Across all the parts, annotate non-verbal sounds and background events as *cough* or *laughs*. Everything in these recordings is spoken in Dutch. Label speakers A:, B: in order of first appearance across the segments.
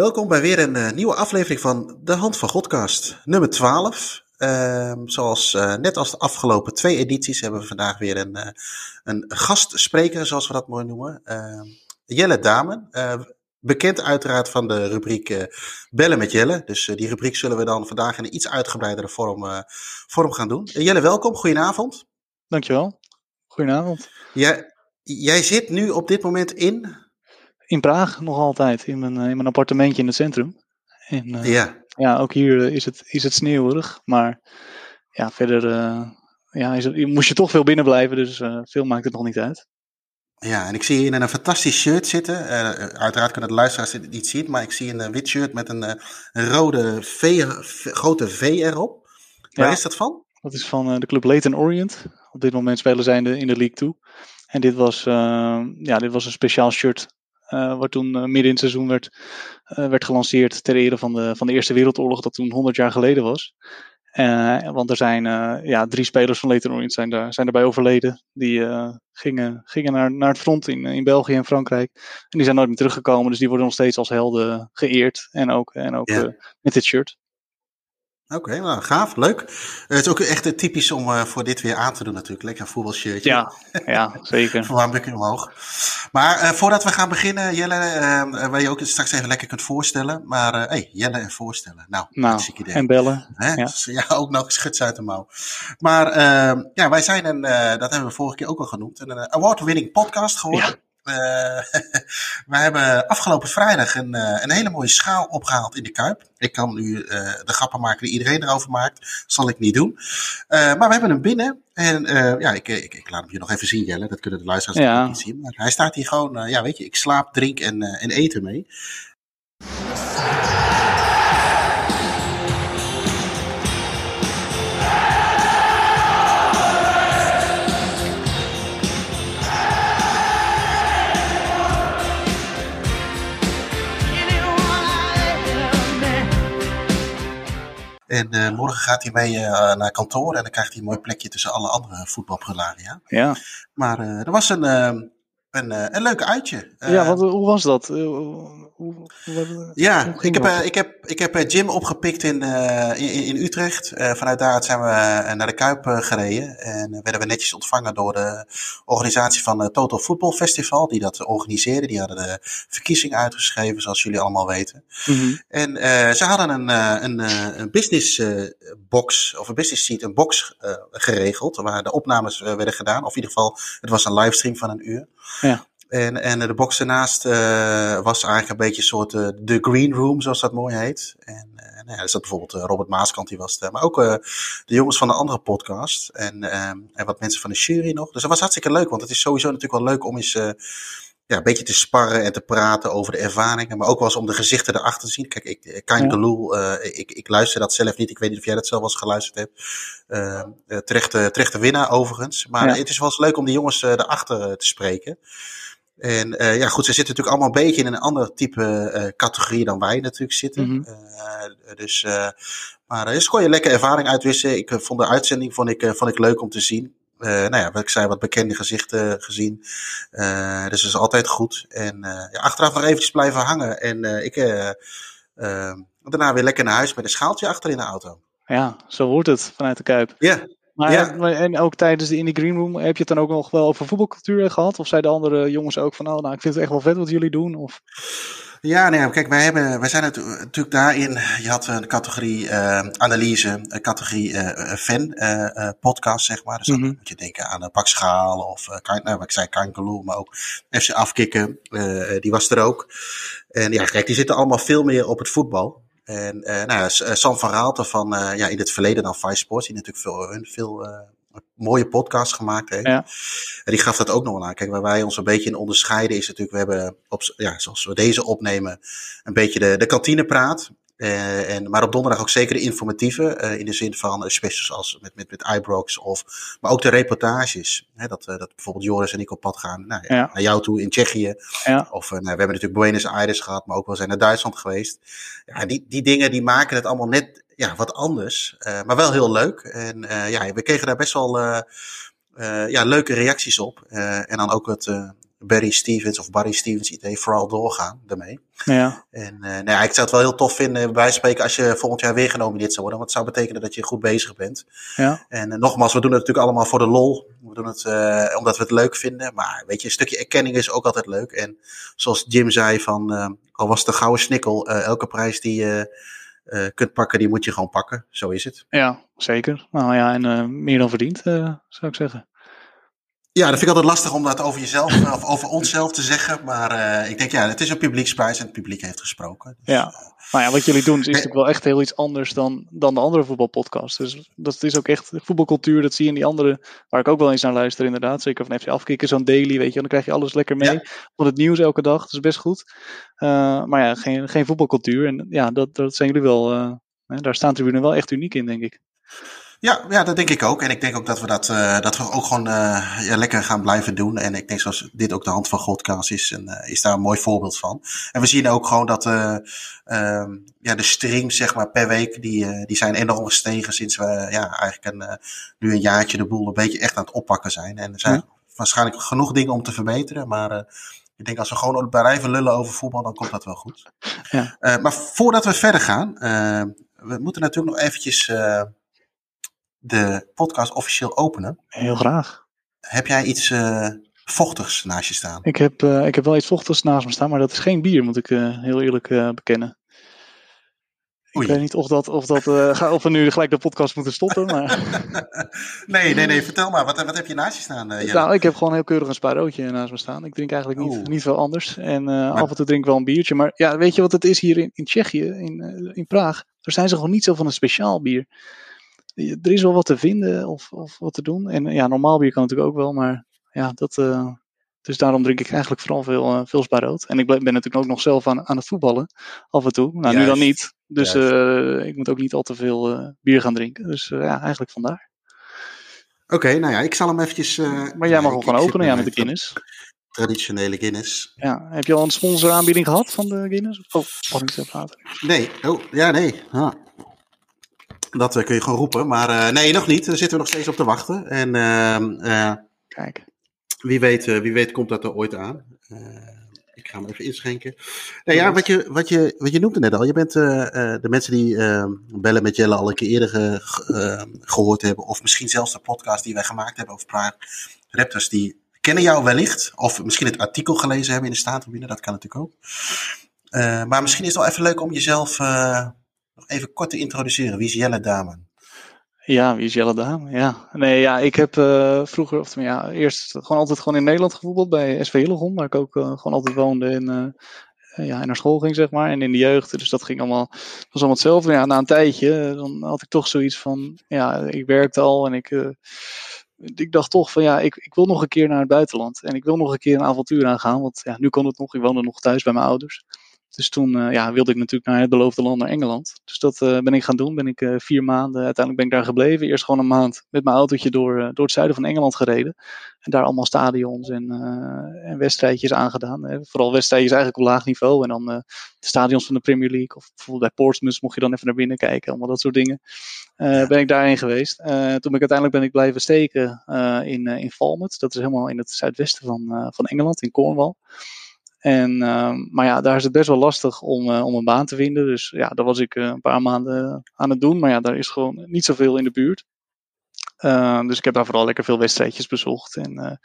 A: Welkom bij weer een uh, nieuwe aflevering van De Hand van Godcast, nummer 12. Uh, zoals uh, net als de afgelopen twee edities hebben we vandaag weer een, uh, een gastspreker, zoals we dat mooi noemen. Ehm, Jelle Damen, bekend uiteraard van de rubriek Bellen met Jelle. Dus die rubriek zullen we dan vandaag in een iets uitgebreidere vorm, vorm gaan doen. Jelle, welkom, goedenavond.
B: Dankjewel, goedenavond.
A: Jij, jij zit nu op dit moment in
B: in Praag nog altijd, in mijn, in mijn appartementje in het centrum. En, uh,
A: ja.
B: ja, ook hier is het, is het sneeuwig, maar ja, verder uh, ja, is het, moest je toch veel binnen blijven, dus uh, veel maakt het nog niet uit.
A: Ja, en ik zie je in een fantastisch shirt zitten. uiteraard kunnen de luisteraars het niet zien, maar ik zie een wit shirt met een, een rode v, grote V erop. Waar ja, is dat van?
B: Dat is van de club Leighton Orient. Op dit moment spelen zij in de, in de League 2. En dit was, ja, dit was een speciaal shirt uh, wat toen uh, midden in het seizoen werd, uh, werd gelanceerd ter ere van de, van de Eerste Wereldoorlog, dat toen 100 jaar geleden was. want er zijn ja, drie spelers van Leighton Orient zijn, daar, zijn daarbij overleden. Die gingen, gingen naar, naar het front in, in België en Frankrijk. En die zijn nooit meer teruggekomen, dus die worden nog steeds als helden geëerd. En ook, en ook ja. met dit shirt.
A: Oké, okay, nou gaaf, leuk. het is ook echt typisch om uh, voor dit weer aan te doen natuurlijk. Lekker een voetbalshirtje.
B: Ja, ja zeker. *laughs*
A: Verwarming omhoog. Maar uh, voordat we gaan beginnen, Jelle, uh, waar je ook straks even lekker kunt voorstellen. Maar hey, Jelle en voorstellen. Nou,
B: nou idee. en bellen.
A: Hè? Ja. ja. *laughs* ook nog schuts uit de mouw. Maar ehm, ja, wij zijn een, dat hebben we vorige keer ook al genoemd, een award-winning podcast geworden. Ja. Uh, *laughs* we hebben afgelopen vrijdag een, uh, een hele mooie schaal opgehaald in de Kuip. Ik kan nu uh, de grappen maken die iedereen erover maakt. zal ik niet doen. maar we hebben hem binnen. En ja, ik, ik, ik, laat hem je nog even zien, Jelle. Dat kunnen de luisteraars ja. niet zien. Maar hij staat hier gewoon, ja weet je, ik slaap, drink en, en eten mee. Gaat hij mee uh, naar kantoor en dan krijgt hij een mooi plekje tussen alle andere voetbalprularia.
B: Ja.
A: Maar uh, er was een, een, een leuk uitje.
B: ja, want hoe was dat? Hoe,
A: hoe, ja, hoe ik, heb, uh, ik heb, ik heb Jim opgepikt in, uh, in, in, Utrecht. Uh, vanuit daaruit zijn we naar de Kuip gereden. En werden we netjes ontvangen door de organisatie van het Total Football Festival. Die dat organiseerde. Die hadden de verkiezing uitgeschreven, zoals jullie allemaal weten.
B: Mm -hmm.
A: En ze hadden een, een, een business box, of een business seat, een box geregeld. Waar de opnames werden gedaan. Of in ieder geval, het was een livestream van een uur.
B: Ja.
A: En, en de box ernaast uh, was eigenlijk een beetje een soort uh, de green room, zoals dat mooi heet. En uh, nou ja, er zat bijvoorbeeld Robert Maaskant, die was er. Maar ook de jongens van de andere podcast. En, en wat mensen van de jury nog. Dus dat was hartstikke leuk, want het is sowieso natuurlijk wel leuk om eens ja, een beetje te sparren en te praten over de ervaringen. Maar ook wel eens om de gezichten erachter te zien. Kijk, ik, Kain ja. Ik, ik luister dat zelf niet. Ik weet niet of jij dat zelf wel eens geluisterd hebt. Uh, terechte, terechte winnaar overigens. Maar ja. het is wel eens leuk om die jongens erachter te spreken. En uh, ja, goed, ze zitten natuurlijk allemaal een beetje in een ander type uh, categorie dan wij natuurlijk zitten.
B: Mm -hmm.
A: uh, dus, maar dus kon je lekker ervaring uitwisselen. Ik vond de uitzending vond ik, vond ik leuk om te zien. nou ja, wat ik zei, wat bekende gezichten gezien. dus dat is altijd goed. En ja, achteraf nog eventjes blijven hangen. En ik daarna weer lekker naar huis met een schaaltje achter in de auto.
B: Ja, zo hoort het vanuit de Kuip.
A: Ja.
B: Maar, ja. En ook tijdens de Indie Green Room, heb je het dan ook nog wel over voetbalcultuur gehad? Of zeiden de andere jongens ook van, oh, nou, ik vind het echt wel vet wat jullie doen? Of...
A: Ja, nee, kijk, wij, hebben, wij zijn natuurlijk daarin. Je had een categorie uh, analyse, een categorie uh, fan uh, podcast, zeg maar. Dus dan mm -hmm. moet je denken aan een Pakschaal of, nou, ik zei Kankeloe, maar ook FC Afkikken, die was er ook. En ja, kijk, die zitten allemaal veel meer op het voetbal. En uh, nou ja, Sam van Raalte van uh, ja, in het verleden dan Vice Sports, die natuurlijk veel, veel mooie podcasts gemaakt heeft.
B: Ja.
A: En die gaf dat ook nog wel aan. Kijk, waar wij ons een beetje in onderscheiden is natuurlijk, we hebben, op, ja, zoals we deze opnemen, een beetje de, de kantinepraat. Uh, en, maar op donderdag ook zeker de informatieve, uh, in de zin van uh, specials als met, met, met iBrox of, maar ook de reportages. Hè, dat, dat bijvoorbeeld Joris en ik op pad gaan nou, ja. naar jou toe in Tsjechië.
B: Ja.
A: Of nou, we hebben natuurlijk Buenos Aires gehad, maar ook wel zijn naar Duitsland geweest. Ja, die, die dingen die maken het allemaal net ja, wat anders, maar wel heel leuk. En ja, we kregen daar best wel ja, leuke reacties op. en dan ook het Barry Stevens of Barry Stevens idee vooral doorgaan daarmee.
B: Ja.
A: En uh, nou ja, ik zou het wel heel tof vinden, bij spreken, als je volgend jaar weer genomineerd zou worden. Want het zou betekenen dat je goed bezig bent.
B: Ja.
A: En uh, nogmaals, we doen het natuurlijk allemaal voor de lol. We doen het uh, omdat we het leuk vinden. Maar weet je, een stukje erkenning is ook altijd leuk. En zoals Jim zei, van, al was het de gouden snikkel, elke prijs die je kunt pakken, die moet je gewoon pakken. Zo is het.
B: Ja, zeker. Nou ja, en meer dan verdiend, zou ik zeggen.
A: Ja, dat vind ik altijd lastig om dat over jezelf of over onszelf te zeggen. Maar uh, ik denk, ja, het is een publieksprijs en het publiek heeft gesproken.
B: Dus, ja, nou ja, wat jullie doen is natuurlijk wel echt heel iets anders dan, dan de andere voetbalpodcasts. Dus dat is ook echt voetbalcultuur, dat zie je in die andere, waar ik ook wel eens naar luister inderdaad. Zeker van FC Afkikken, zo'n daily, weet je, dan krijg je alles lekker mee. Ja. Van het nieuws elke dag, dat is best goed. Uh, maar ja, geen, geen voetbalcultuur. En ja, dat, dat zijn jullie wel, uh, daar staan Tribune wel echt uniek in, denk ik.
A: Ja, ja, dat denk ik ook. En ik denk ook dat we dat, uh, dat we ook gewoon uh, ja, lekker gaan blijven doen. En ik denk zoals dit ook de hand van Godkaas is, en, uh, is daar een mooi voorbeeld van. En we zien ook gewoon dat uh, ja, de streams zeg maar, per week, die, die zijn enorm gestegen sinds we ja, eigenlijk een, nu een jaartje de boel een beetje echt aan het oppakken zijn. En er zijn ja. waarschijnlijk genoeg dingen om te verbeteren, maar ik denk als we gewoon blijven lullen over voetbal, dan komt dat wel goed.
B: Ja.
A: maar voordat we verder gaan, we moeten natuurlijk nog eventjes de podcast officieel openen.
B: Heel graag.
A: Heb jij iets uh, vochtigs naast je staan?
B: Ik heb, uh, ik heb wel iets vochtigs naast me staan, maar dat is geen bier, moet ik uh, heel eerlijk bekennen. Oei. Ik weet niet of, dat, of, dat, of we nu gelijk de podcast moeten stoppen. Maar... *laughs*
A: nee, nee, nee, vertel maar. Wat, wat heb je naast je staan?
B: nou, ik heb gewoon heel keurig een spaarrootje naast me staan. Ik drink eigenlijk niet, niet veel anders. En maar... af en toe drink ik wel een biertje. Maar ja, weet je wat het is hier in, in Tsjechië, in, in Praag? Daar zijn ze gewoon niet zo van een speciaal bier er is wel wat te vinden of, of wat te doen. En ja, normaal bier kan natuurlijk ook wel, maar ja, dat. Uh, dus daarom drink ik eigenlijk vooral veel, uh, veel. En ik ben natuurlijk ook nog zelf aan, aan het voetballen af en toe. Nou, Juist. nu dan niet. Dus uh, ik moet ook niet al te veel bier gaan drinken. Dus ja, eigenlijk vandaar.
A: Oké, okay, nou ja, ik zal hem eventjes...
B: maar jij mag hem gewoon openen, ja, met de Guinness.
A: Traditionele Guinness.
B: Ja, heb je al een sponsoraanbieding gehad van de Guinness? Oh, mag ik zelf later?
A: Nee, oh, ja, nee. Ah. Dat uh, kun je gewoon roepen. Maar uh, nee, nog niet. Daar zitten we nog steeds op te wachten. En uh,
B: Kijk.
A: Wie weet, wie weet komt dat er ooit aan. ik ga hem even inschenken. Nou ja, wat je, wat je, wat je noemde net al. Je bent de mensen die bellen met Jelle al een keer eerder ge, gehoord hebben. Of misschien zelfs de podcast die wij gemaakt hebben over Praag Raptors. Die kennen jou wellicht. Of misschien het artikel gelezen hebben in de Staattribune. Dat kan natuurlijk ook. maar misschien is het wel even leuk om jezelf even kort te introduceren. Wie is Jelle Damen?
B: Ja, wie is Jelle Damen? Ja, nee, ja, ik heb uh, vroeger, of ja, eerst gewoon altijd gewoon in Nederland gevoetbald bij SV Hillegom, waar ik ook uh, gewoon altijd woonde en uh, ja, naar school ging, zeg maar, en in de jeugd. Dus dat ging allemaal, was allemaal hetzelfde. Ja, na een tijdje, dan had ik toch zoiets van, ja, ik werkte al en ik, ik dacht toch van, ja, ik, ik wil nog een keer naar het buitenland en ik wil nog een keer een avontuur aangaan, want ja, nu kon het nog, ik woonde nog thuis bij mijn ouders. Dus toen uh, ja, wilde ik natuurlijk naar het beloofde land, naar Engeland. Dus dat uh, ben ik gaan doen. Ben ik uh, vier maanden, uiteindelijk ben ik daar gebleven. Eerst gewoon een maand met mijn autootje door, door het zuiden van Engeland gereden. En daar allemaal stadions en, en wedstrijdjes aangedaan. Hè. Vooral wedstrijdjes eigenlijk op laag niveau. En dan de stadions van de Premier League. Of bijvoorbeeld bij Portsmouth mocht je dan even naar binnen kijken. Allemaal dat soort dingen. Ja. Ben ik daarheen geweest. toen ben ik uiteindelijk ben ik blijven steken in, in Falmouth. Dat is helemaal in het zuidwesten van, van Engeland, in Cornwall. En, uh, maar ja, daar is het best wel lastig om, uh, om een baan te vinden. Dus ja, daar was ik uh, een paar maanden aan het doen. Maar ja, daar is gewoon niet zoveel in de buurt. Uh, dus ik heb daar vooral lekker veel wedstrijdjes bezocht. En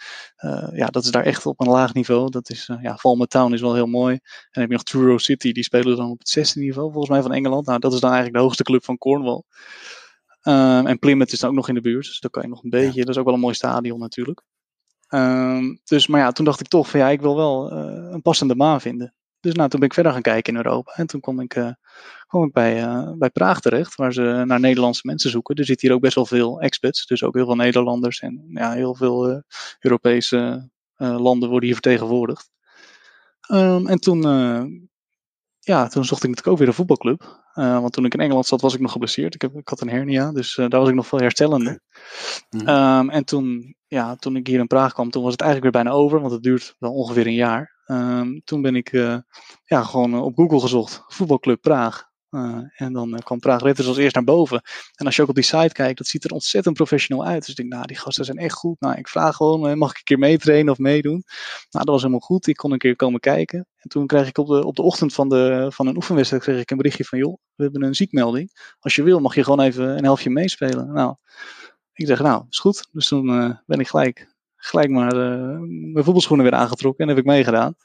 B: ja, dat is daar echt op een laag niveau. Dat is, ja, Falmouth Town is wel heel mooi. En dan heb je nog Truro City, die spelen dan op het zesde niveau volgens mij van Engeland. Nou, dat is dan eigenlijk de hoogste club van Cornwall. Uh, en Plymouth is dan ook nog in de buurt. Dus daar kan je nog een beetje. Ja. Dat is ook wel een mooi stadion natuurlijk. Um, dus, maar ja, toen dacht ik toch van ja, ik wil wel uh, een passende baan vinden. Dus nou, toen ben ik verder gaan kijken in Europa. En toen kwam ik, uh, kwam ik bij, uh, bij Praag terecht, waar ze naar Nederlandse mensen zoeken. Er zitten hier ook best wel veel expats, dus ook heel veel Nederlanders en ja, heel veel Europese landen worden hier vertegenwoordigd. Um, en toen, ja, toen zocht ik natuurlijk ook weer een voetbalclub. Uh, want toen ik in Engeland zat, was ik nog geblesseerd. Ik, heb, ik had een hernia, dus uh, daar was ik nog veel herstellende. Mm. Um, en toen, ja, toen ik hier in Praag kwam, toen was het eigenlijk weer bijna over, want het duurt wel ongeveer een jaar. Um, toen ben ik uh, ja, gewoon op Google gezocht, voetbalclub Praag. En dan kwam Praag Raptors als eerst naar boven. En als je ook op die site kijkt, dat ziet er ontzettend professioneel uit. Dus ik denk, nou, die gasten zijn echt goed. Nou, ik vraag gewoon, mag ik een keer meetrainen of meedoen? Nou, dat was helemaal goed. Ik kon een keer komen kijken. En toen kreeg ik op de, op de ochtend van, de, van een oefenwedstrijd kreeg ik een berichtje van, joh, we hebben een ziekmelding. Als je wil, mag je gewoon even een helftje meespelen. Nou, ik zeg, nou, is goed. Dus toen ben ik gelijk gelijk maar uh, mijn voetbalschoenen weer aangetrokken en heb ik meegedaan.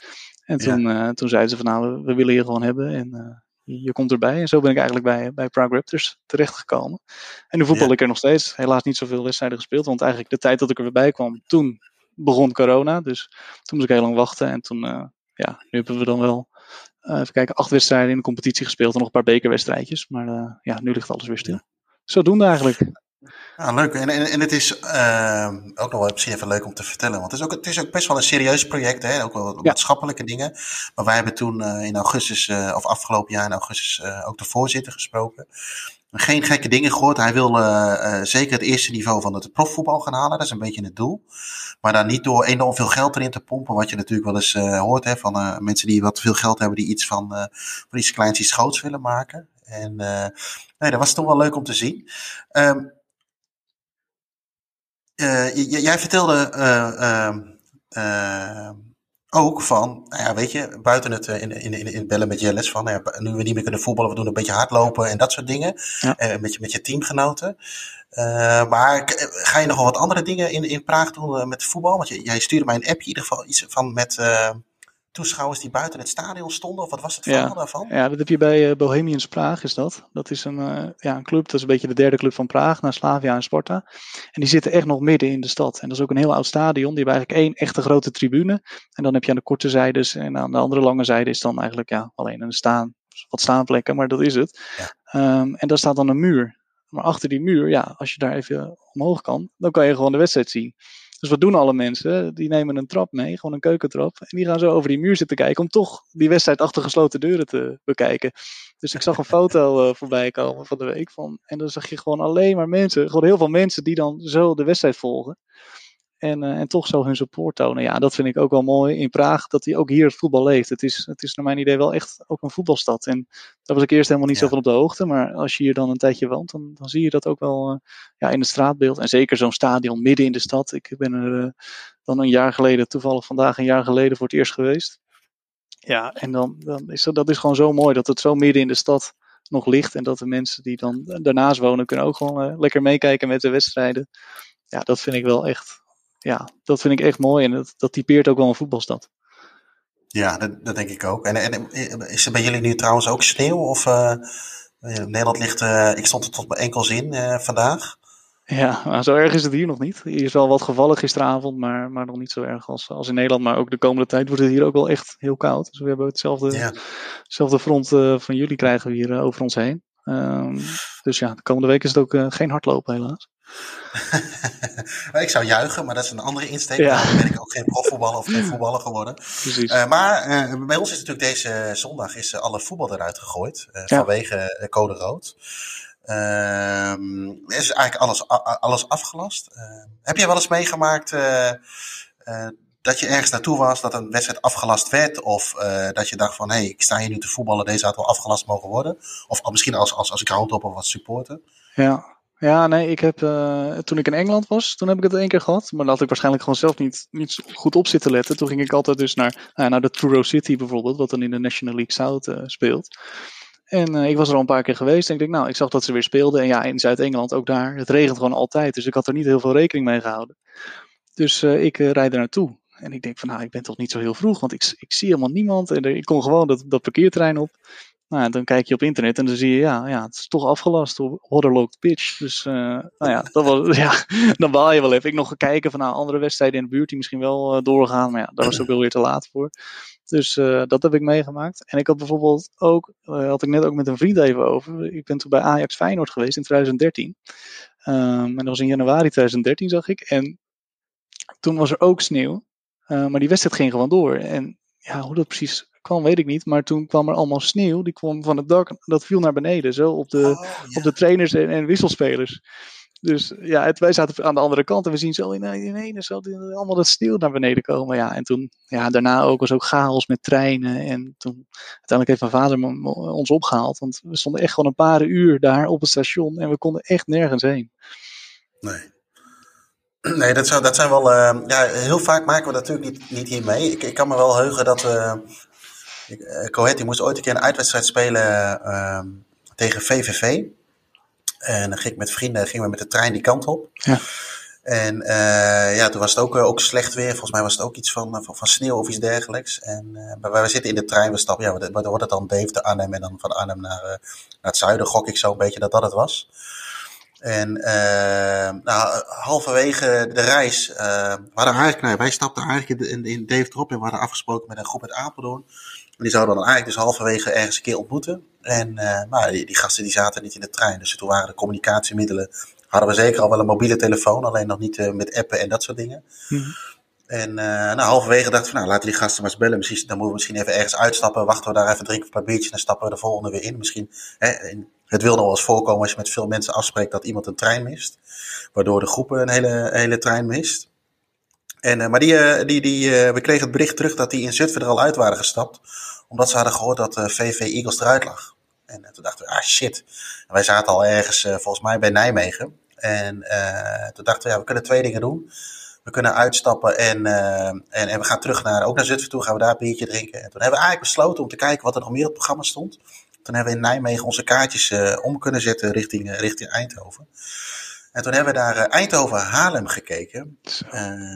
B: En toen, ja. uh, toen zeiden ze van nou, we willen je gewoon hebben en je komt erbij. En zo ben ik eigenlijk bij, bij Prague Raptors terechtgekomen. En nu voetbal ja. ik er nog steeds. Helaas niet zoveel wedstrijden gespeeld, want eigenlijk de tijd dat ik er weer bij kwam, toen begon corona. Dus toen moest ik heel lang wachten en toen, ja, nu hebben we dan wel, even kijken, acht wedstrijden in de competitie gespeeld en nog een paar bekerwedstrijdjes. Maar ja, nu ligt alles weer stil. Zodoende eigenlijk.
A: Ja, leuk. En, en, en het is uh, ook nog wel misschien even leuk om te vertellen. Want het is ook, het is ook best wel een serieus project. Hè? Ook wel ja. maatschappelijke dingen. Maar wij hebben toen uh, in augustus, uh, of afgelopen jaar in augustus, ook de voorzitter gesproken. Geen gekke dingen gehoord. Hij wil zeker het eerste niveau van het profvoetbal gaan halen. Dat is een beetje het doel. Maar dan niet door enorm veel geld erin te pompen. Wat je natuurlijk wel eens hoort hè, van mensen die wat veel geld hebben. Die iets van, van iets kleins, iets groots willen maken. En nee, dat was toch wel leuk om te zien. Um, uh, jij vertelde uh, uh, ook van, nou ja, weet je, buiten het in, in, in, bellen met Jellis van, nou ja, nu we niet meer kunnen voetballen, we doen een beetje hardlopen en dat soort dingen. Ja. met, je, met je teamgenoten. maar ga je nog wel wat andere dingen in, in Praag doen met voetbal? Want jij stuurde mij een appje in ieder geval iets van met toeschouwers die buiten het stadion stonden? Of wat was het verhaal
B: ja.
A: daarvan?
B: Ja, dat heb je bij uh, Bohemians Praag, is dat. Dat is een, uh, ja, een club, dat is een beetje de derde club van Praag, na Slavia en Sparta. En die zitten echt nog midden in de stad. En dat is ook een heel oud stadion. Die hebben eigenlijk één echte grote tribune. En dan heb je aan de korte zijdes en aan de andere lange zijde is dan eigenlijk ja, alleen een staan, wat staanplekken, maar dat is het. Ja. Um, en daar staat dan een muur. Maar achter die muur, ja, als je daar even omhoog kan, dan kan je gewoon de wedstrijd zien. Dus wat doen alle mensen? Die nemen een trap mee, gewoon een keukentrap. En die gaan zo over die muur zitten kijken om toch die wedstrijd achter gesloten deuren te bekijken. Dus ik zag een foto uh, voorbij komen van de week. Van, en dan zag je gewoon alleen maar mensen, gewoon heel veel mensen die dan zo de wedstrijd volgen. En, uh, en toch zo hun support tonen. Ja, dat vind ik ook wel mooi in Praag, dat hij ook hier het voetbal leeft. Het is, het is naar mijn idee wel echt ook een voetbalstad. En daar was ik eerst helemaal niet ja. zo van op de hoogte. Maar als je hier dan een tijdje woont, dan, dan zie je dat ook wel uh, ja, in het straatbeeld. En zeker zo'n stadion midden in de stad. Ik ben er uh, dan een jaar geleden, toevallig vandaag een jaar geleden, voor het eerst geweest. Ja, en dan, dan is dat, dat is gewoon zo mooi dat het zo midden in de stad nog ligt. En dat de mensen die dan daarnaast wonen kunnen ook gewoon lekker meekijken met de wedstrijden. Ja, dat vind ik wel echt ja, dat vind ik echt mooi en dat, dat typeert ook wel een voetbalstad.
A: Ja, dat, dat denk ik ook. En, en, is er bij jullie nu trouwens ook sneeuw? Of uh, Nederland ligt, uh, ik stond er tot mijn enkels in uh, vandaag.
B: Ja, maar zo erg is het hier nog niet. Hier is wel wat gevallen gisteravond, maar, maar nog niet zo erg als, als in Nederland. Maar ook de komende tijd wordt het hier ook wel echt heel koud. Dus we hebben hetzelfde, ja. hetzelfde front van jullie krijgen we hier over ons heen. Um, dus ja, de komende week is het ook geen hardlopen helaas. *laughs*
A: ik zou juichen, maar dat is een andere insteek. Ja. Dan ben ik ook geen profvoetballer of geen voetballer geworden. Precies. Uh, maar uh, bij ons is natuurlijk deze zondag is alle voetbal eruit gegooid. Ja. Vanwege code rood. Ehm, is eigenlijk alles, alles afgelast. heb jij wel eens meegemaakt dat je ergens naartoe was, dat een wedstrijd afgelast werd? Of dat je dacht van, hé, hey, ik sta hier nu te voetballen, deze had wel afgelast mogen worden? Of misschien als, als, als groundhopper of als supporter?
B: Ja, ja, nee, ik heb, uh, toen ik in Engeland was, toen heb ik het één keer gehad. Maar dat had ik waarschijnlijk gewoon zelf niet, niet goed op zitten letten. Toen ging ik altijd dus naar, uh, naar de Truro City bijvoorbeeld, wat dan in de National League South uh, speelt. En ik was er al een paar keer geweest en ik nou, ik zag dat ze weer speelden. En ja, in Zuid-Engeland ook daar. Het regent gewoon altijd, dus ik had er niet heel veel rekening mee gehouden. Dus ik rijd er naartoe. En ik denk van, nou, ik ben toch niet zo heel vroeg, want ik, ik zie helemaal niemand. En ik kom gewoon dat, dat op. Nou, dan kijk je op internet en dan zie je, ja, ja het is toch afgelast door waterlogged pitch. Dus, uh, nou ja, dat was, *laughs* ja, dan baal je wel even. Ik nog gekeken van nou, andere wedstrijden in de buurt die misschien wel uh, doorgaan. Maar ja, daar was ook wel weer te laat voor. Dus uh, dat heb ik meegemaakt. En ik had bijvoorbeeld ook, had ik net ook met een vriend even over. Ik ben toen bij Ajax Feyenoord geweest in 2013. Um, en dat was in januari 2013, zag ik. En toen was er ook sneeuw. Maar die wedstrijd ging gewoon door. En ja, hoe dat precies kwam, weet ik niet. Maar toen kwam er allemaal sneeuw. Die kwam van het dak. Dat viel naar beneden. Zo op de, oh, ja. op de trainers en, en, wisselspelers. Dus ja, het, wij zaten aan de andere kant en we zien zo in, in ene zo allemaal dat sneeuw naar beneden komen. Ja, en toen, ja, daarna ook was ook chaos met treinen. En toen uiteindelijk heeft mijn vader ons opgehaald. Want we stonden echt gewoon een paar uur daar op het station en we konden echt nergens heen.
A: Nee. *clears throat* Nee, dat zijn, dat zijn wel. Uh, ja, heel vaak maken we dat natuurlijk niet, niet hier mee. Ik, ik kan me wel heugen dat. Uh, Cohet moest ooit een keer een uitwedstrijd spelen uh, tegen VVV. En dan ging ik met vrienden gingen we met de trein die kant op. Ja. En uh, ja, toen was het ook, ook slecht weer. Volgens mij was het ook iets van, van, van sneeuw of iets dergelijks. En uh, wij, zitten in de trein, we stappen, ja, dan wordt het dan Deventer, Arnhem en dan van Arnhem naar, naar het zuiden, gok ik zo een beetje dat dat het was. En uh, nou, halverwege de reis, uh, we hadden eigenlijk, nou, wij stapten eigenlijk in, in Deventer op en we hadden afgesproken met een groep uit Apeldoorn. En die zouden dan eigenlijk dus halverwege ergens een keer ontmoeten. En uh, maar die, die, gasten die zaten niet in de trein, dus toen waren de communicatiemiddelen, hadden we zeker al wel een mobiele telefoon, alleen nog niet met appen en dat soort dingen. Mm En nou, halverwege dachten we, nou, laten die gasten maar eens bellen. Misschien, dan moeten we misschien even ergens uitstappen. Wachten we daar even, drinken een paar biertjes en dan stappen we de volgende weer in. Misschien hè, in, het wil nog wel eens voorkomen als je met veel mensen afspreekt dat iemand een trein mist. Waardoor de groep een hele, hele trein mist. En, uh, maar die, uh, die, die, uh, we kregen het bericht terug dat die in Zutphen er al uit waren gestapt. Omdat ze hadden gehoord dat VV Eagles eruit lag. En toen dachten we, ah shit. En wij zaten al ergens volgens mij bij Nijmegen. En toen dachten we, ja, we kunnen twee dingen doen. We kunnen uitstappen en, en, en we gaan terug naar, ook naar Zutphen toe. Gaan we daar een biertje drinken. En toen hebben we eigenlijk besloten om te kijken wat er nog meer op het programma stond. Toen hebben we in Nijmegen onze kaartjes uh, om kunnen zetten richting, uh, richting Eindhoven. En toen hebben we daar uh, Eindhoven-Haarlem gekeken.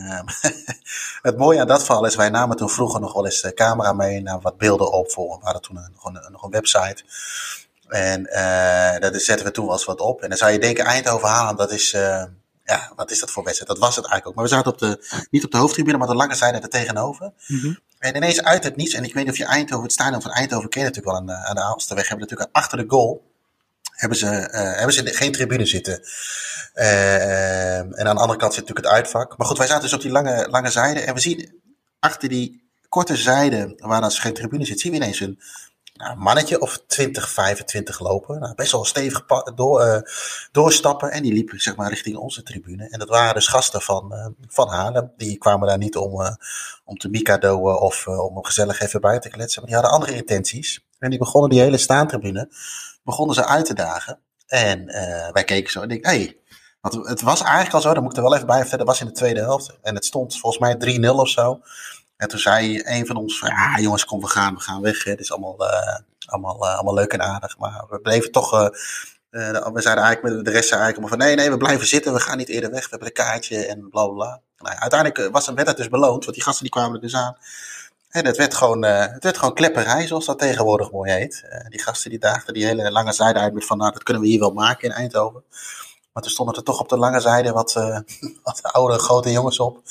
A: *laughs* het mooie aan dat verhaal is, wij namen toen vroeger nog wel eens de camera mee, naar wat beelden op voor. We hadden toen nog, een, nog een website. En daar zetten we toen wel eens wat op. En dan zou je denken, Eindhoven-Haarlem, dat is ja, wat is dat voor wedstrijd? Dat was het eigenlijk ook. Maar we zaten op de, niet op de hoofdtribune, maar de lange zijde er tegenover. Mm -hmm. En ineens uit het niets, en ik weet niet of je Eindhoven, het stadion van Eindhoven ken je natuurlijk wel aan de, aan de hebben natuurlijk achter de goal, hebben ze, uh, hebben ze geen tribune zitten. Uh, en aan de andere kant zit natuurlijk het uitvak. Maar goed, wij zaten dus op die lange, lange zijde en we zien achter die korte zijde, waar dan geen tribune zit, zien we ineens een nou, mannetje of 20, 25 lopen. Nou, best wel stevig door, uh, doorstappen. En die liepen zeg maar richting onze tribune. En dat waren dus gasten van, uh, van Haarlem. Die kwamen daar niet om, uh, om te mikadoen of om gezellig even bij te kletsen. Maar die hadden andere intenties. En die begonnen die hele staantribune, begonnen ze uit te dagen. En wij keken zo en ik, hey, want het was eigenlijk al zo, daar moet ik er wel even bij vertellen, dat was in de tweede helft. En het stond volgens mij 3-0 of zo. En toen zei een van ons ja jongens, kom we gaan, we gaan weg. Het is allemaal, uh, allemaal, uh, allemaal leuk en aardig. Maar we bleven toch, uh, we zeiden eigenlijk met de rest eigenlijk van, nee, nee, we blijven zitten, we gaan niet eerder weg. We hebben een kaartje en bla bla. Nou, uiteindelijk was, werd het dus beloond, want die gasten die kwamen er dus aan. En het werd gewoon, het werd gewoon klepperij, zoals dat tegenwoordig mooi heet. die gasten die daagden die hele lange zijde uit met van, nou, dat kunnen we hier wel maken in Eindhoven. Maar toen stonden er toch op de lange zijde wat, uh, *laughs* wat oude, grote jongens op.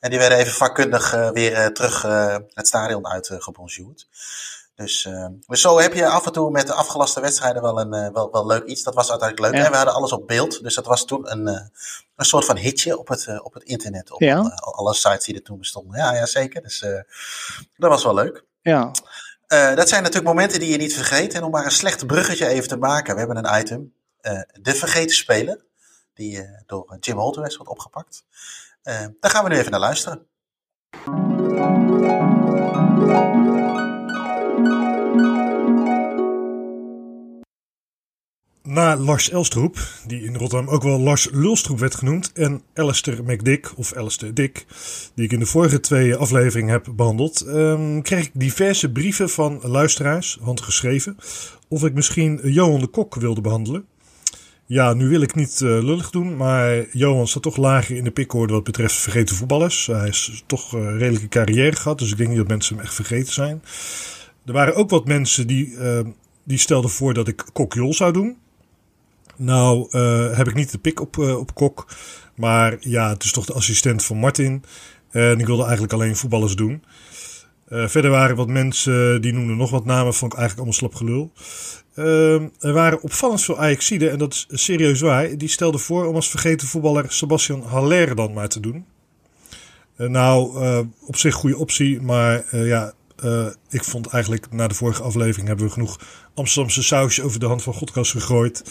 A: En die werden even vakkundig uh, weer uh, terug het stadion uitgebonjourd. Dus, dus zo heb je af en toe met de afgelaste wedstrijden wel een wel, wel leuk iets. Dat was uiteindelijk leuk. Ja. En we hadden alles op beeld. Dus dat was toen een, een soort van hitje op het, op het internet. Op ja. alle sites die er toen bestonden. Ja, ja zeker. Dus dat was wel leuk.
B: Ja.
A: dat zijn natuurlijk momenten die je niet vergeet. En om maar een slecht bruggetje even te maken. We hebben een item. de vergeten speler die uh, door Jim Holterwest wordt opgepakt. Uh, daar gaan we nu even naar luisteren.
C: Na Lars Elstroep, die in Rotterdam ook wel Lars Lulstroep werd genoemd, en Alistair McDick, of Alistair Dick, die ik in de vorige twee afleveringen heb behandeld, um, kreeg ik diverse brieven van luisteraars, handgeschreven, of ik misschien Johan de Kok wilde behandelen. Ja, nu wil ik niet uh, lullig doen, maar Johan staat toch lager in de pikorde wat betreft vergeten voetballers. Hij is toch een uh, redelijke carrière gehad, dus ik denk niet dat mensen hem echt vergeten zijn. Er waren ook wat mensen die, uh, die stelden voor dat ik Kokjol zou doen. Nou heb ik niet de pik op, op Kok, maar ja, het is toch de assistent van Martin. En ik wilde eigenlijk alleen voetballers doen. verder waren wat mensen die noemden nog wat namen, vond ik eigenlijk allemaal slap gelul. Uh, er waren opvallend veel Ajaxiden, en dat is serieus waar. Die stelden voor om als vergeten voetballer Sebastian Haller dan maar te doen. Uh, nou, uh, op zich goede optie, maar uh, ja, ik vond eigenlijk na de vorige aflevering hebben we genoeg Amsterdamse sausje over de hand van Godkas gegooid.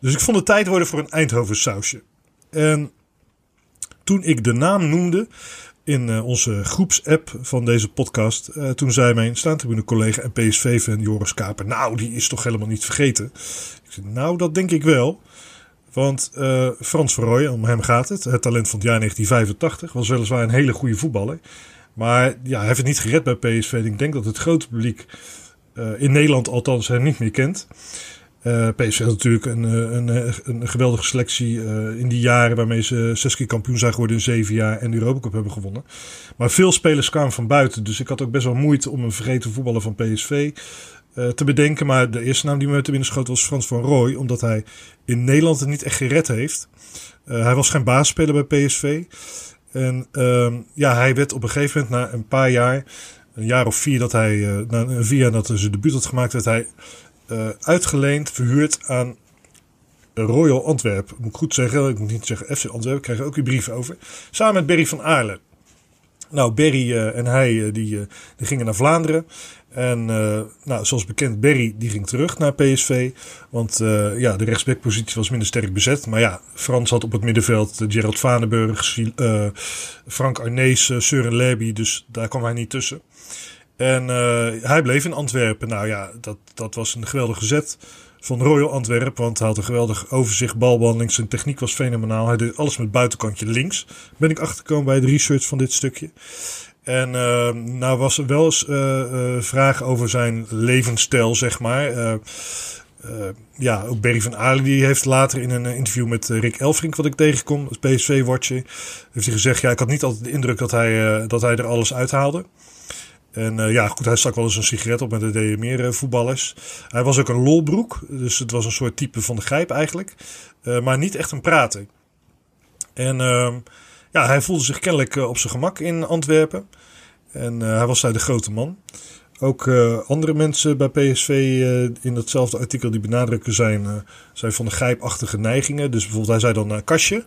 C: Dus ik vond het tijd worden voor een Eindhoven sausje. En toen ik de naam noemde in uh, onze groepsapp van deze podcast, uh, toen zei mijn staantribune collega en PSV-fan Joris Kaper, nou, die is toch helemaal niet vergeten. Ik zei, nou, dat denk ik wel. Want uh, Frans Verrooy, om hem gaat het, het talent van het jaar 1985, was weliswaar een hele goede voetballer. Maar ja, hij heeft het niet gered bij PSV. Ik denk dat het grote publiek in Nederland althans hem niet meer kent. Uh, PSV had natuurlijk een, een, een geweldige selectie in die jaren waarmee ze zes keer kampioen zijn geworden in zeven jaar en de Europa Cup hebben gewonnen. Maar veel spelers kwamen van buiten, dus ik had ook best wel moeite om een vergeten voetballer van PSV te bedenken. Maar de eerste naam die me te binnen schoot was Frans van Rooij, omdat hij in Nederland het niet echt gered heeft. hij was geen baasspeler bij PSV. En ja, hij werd op een gegeven moment na een paar jaar een jaar of vier dat hij, na vier jaar dat hij zijn debuut had gemaakt, werd hij uh, uitgeleend, verhuurd aan Royal Antwerp. Moet ik goed zeggen, ik moet niet zeggen FC Antwerp, ik krijg ook uw brief over. Samen met Berry van Aarle. Nou, Berry uh, en hij uh, die, die gingen naar Vlaanderen. En nou, zoals bekend, Berry die ging terug naar PSV. Want ja, de rechtsbackpositie was minder sterk bezet. Maar ja, Frans had op het middenveld Gerald Vanenburg, Frank Arnees, Søren Leby. Dus daar kwam hij niet tussen. En uh, hij bleef in Antwerpen. Nou ja, dat, dat was een geweldige zet van Royal Antwerpen. Want hij had een geweldig overzicht, balbehandeling. Zijn techniek was fenomenaal. Hij deed alles met buitenkantje links. Ben ik achtergekomen bij de research van dit stukje. En uh, nou was er wel eens uh, vraag over zijn levensstijl, zeg maar. ja, ook Berry van Aalen die heeft later in een interview met Rick Elfrink, wat ik tegenkom, als PSV-watcher, heeft hij gezegd, ja, ik had niet altijd de indruk dat hij, dat hij er alles uithaalde. En uh, ja, goed, hij stak wel eens een sigaret op met de meer uh, voetballers. Hij was ook een lolbroek, dus het was een soort type van de grijp eigenlijk. Uh, maar niet echt een prater. En ehm, ja, hij voelde zich kennelijk op zijn gemak in Antwerpen. En hij was daar de grote man. Ook andere mensen bij PSV in datzelfde artikel die benadrukken zijn, zijn van de grijpachtige neigingen. Dus bijvoorbeeld hij zei dan kastje.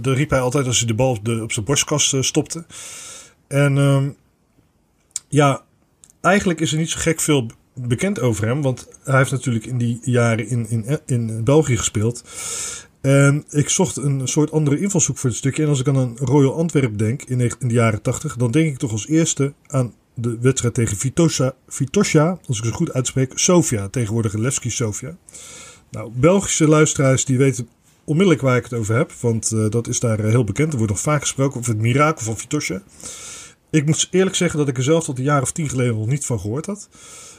C: daar riep hij altijd als hij de bal op, de, op zijn borstkast stopte. En ehm, ja, eigenlijk is er niet zo gek veel bekend over hem. Want hij heeft natuurlijk in die jaren in, in, in België gespeeld. En ik zocht een soort andere invalshoek voor het stukje. En als ik aan een Royal Antwerp denk in, in de jaren 80, dan denk ik toch als eerste aan de wedstrijd tegen Vitosha, Vitosha als ik het goed uitspreek, Sofia, tegenwoordig Levski Sofia. Nou, Belgische luisteraars die weten onmiddellijk waar ik het over heb, want uh, dat is daar uh, heel bekend. Er wordt nog vaak gesproken over het mirakel van Vitosha. Ik moet eerlijk zeggen dat ik er zelf tot een jaar of tien geleden nog niet van gehoord had.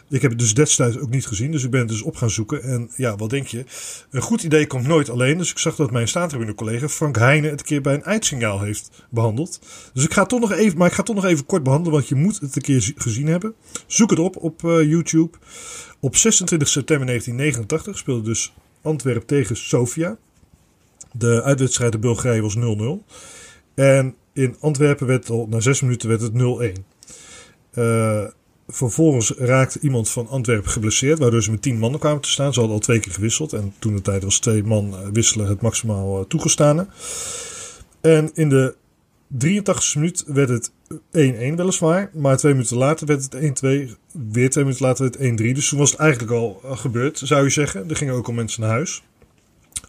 C: Ik heb het dus destijds ook niet gezien, dus ik ben het dus op gaan zoeken. En ja, wat denk je? Een goed idee komt nooit alleen. Dus ik zag dat mijn staantribune-collega Frank Heijnen het een keer bij een eindsignaal heeft behandeld. Dus ik ga toch nog even, maar ik ga toch nog even kort behandelen, want je moet het een keer gezien hebben. Zoek het op op uh, YouTube. Op 26 september 1989 speelde dus Antwerp tegen Sofia. De uitwedstrijd in Bulgarije was 0-0. En in Antwerpen werd al na zes minuten werd het 0-1. Uh, vervolgens raakte iemand van Antwerpen geblesseerd, waardoor ze met tien mannen kwamen te staan. Ze hadden al twee keer gewisseld en toen de tijd was twee man wisselen het maximaal uh, toegestane. En in de 83e minuut werd het 1-1 weliswaar, maar twee minuten later werd het 1-2, weer twee minuten later werd het 1-3. Dus toen was het eigenlijk al gebeurd, zou je zeggen. Er gingen ook al mensen naar huis.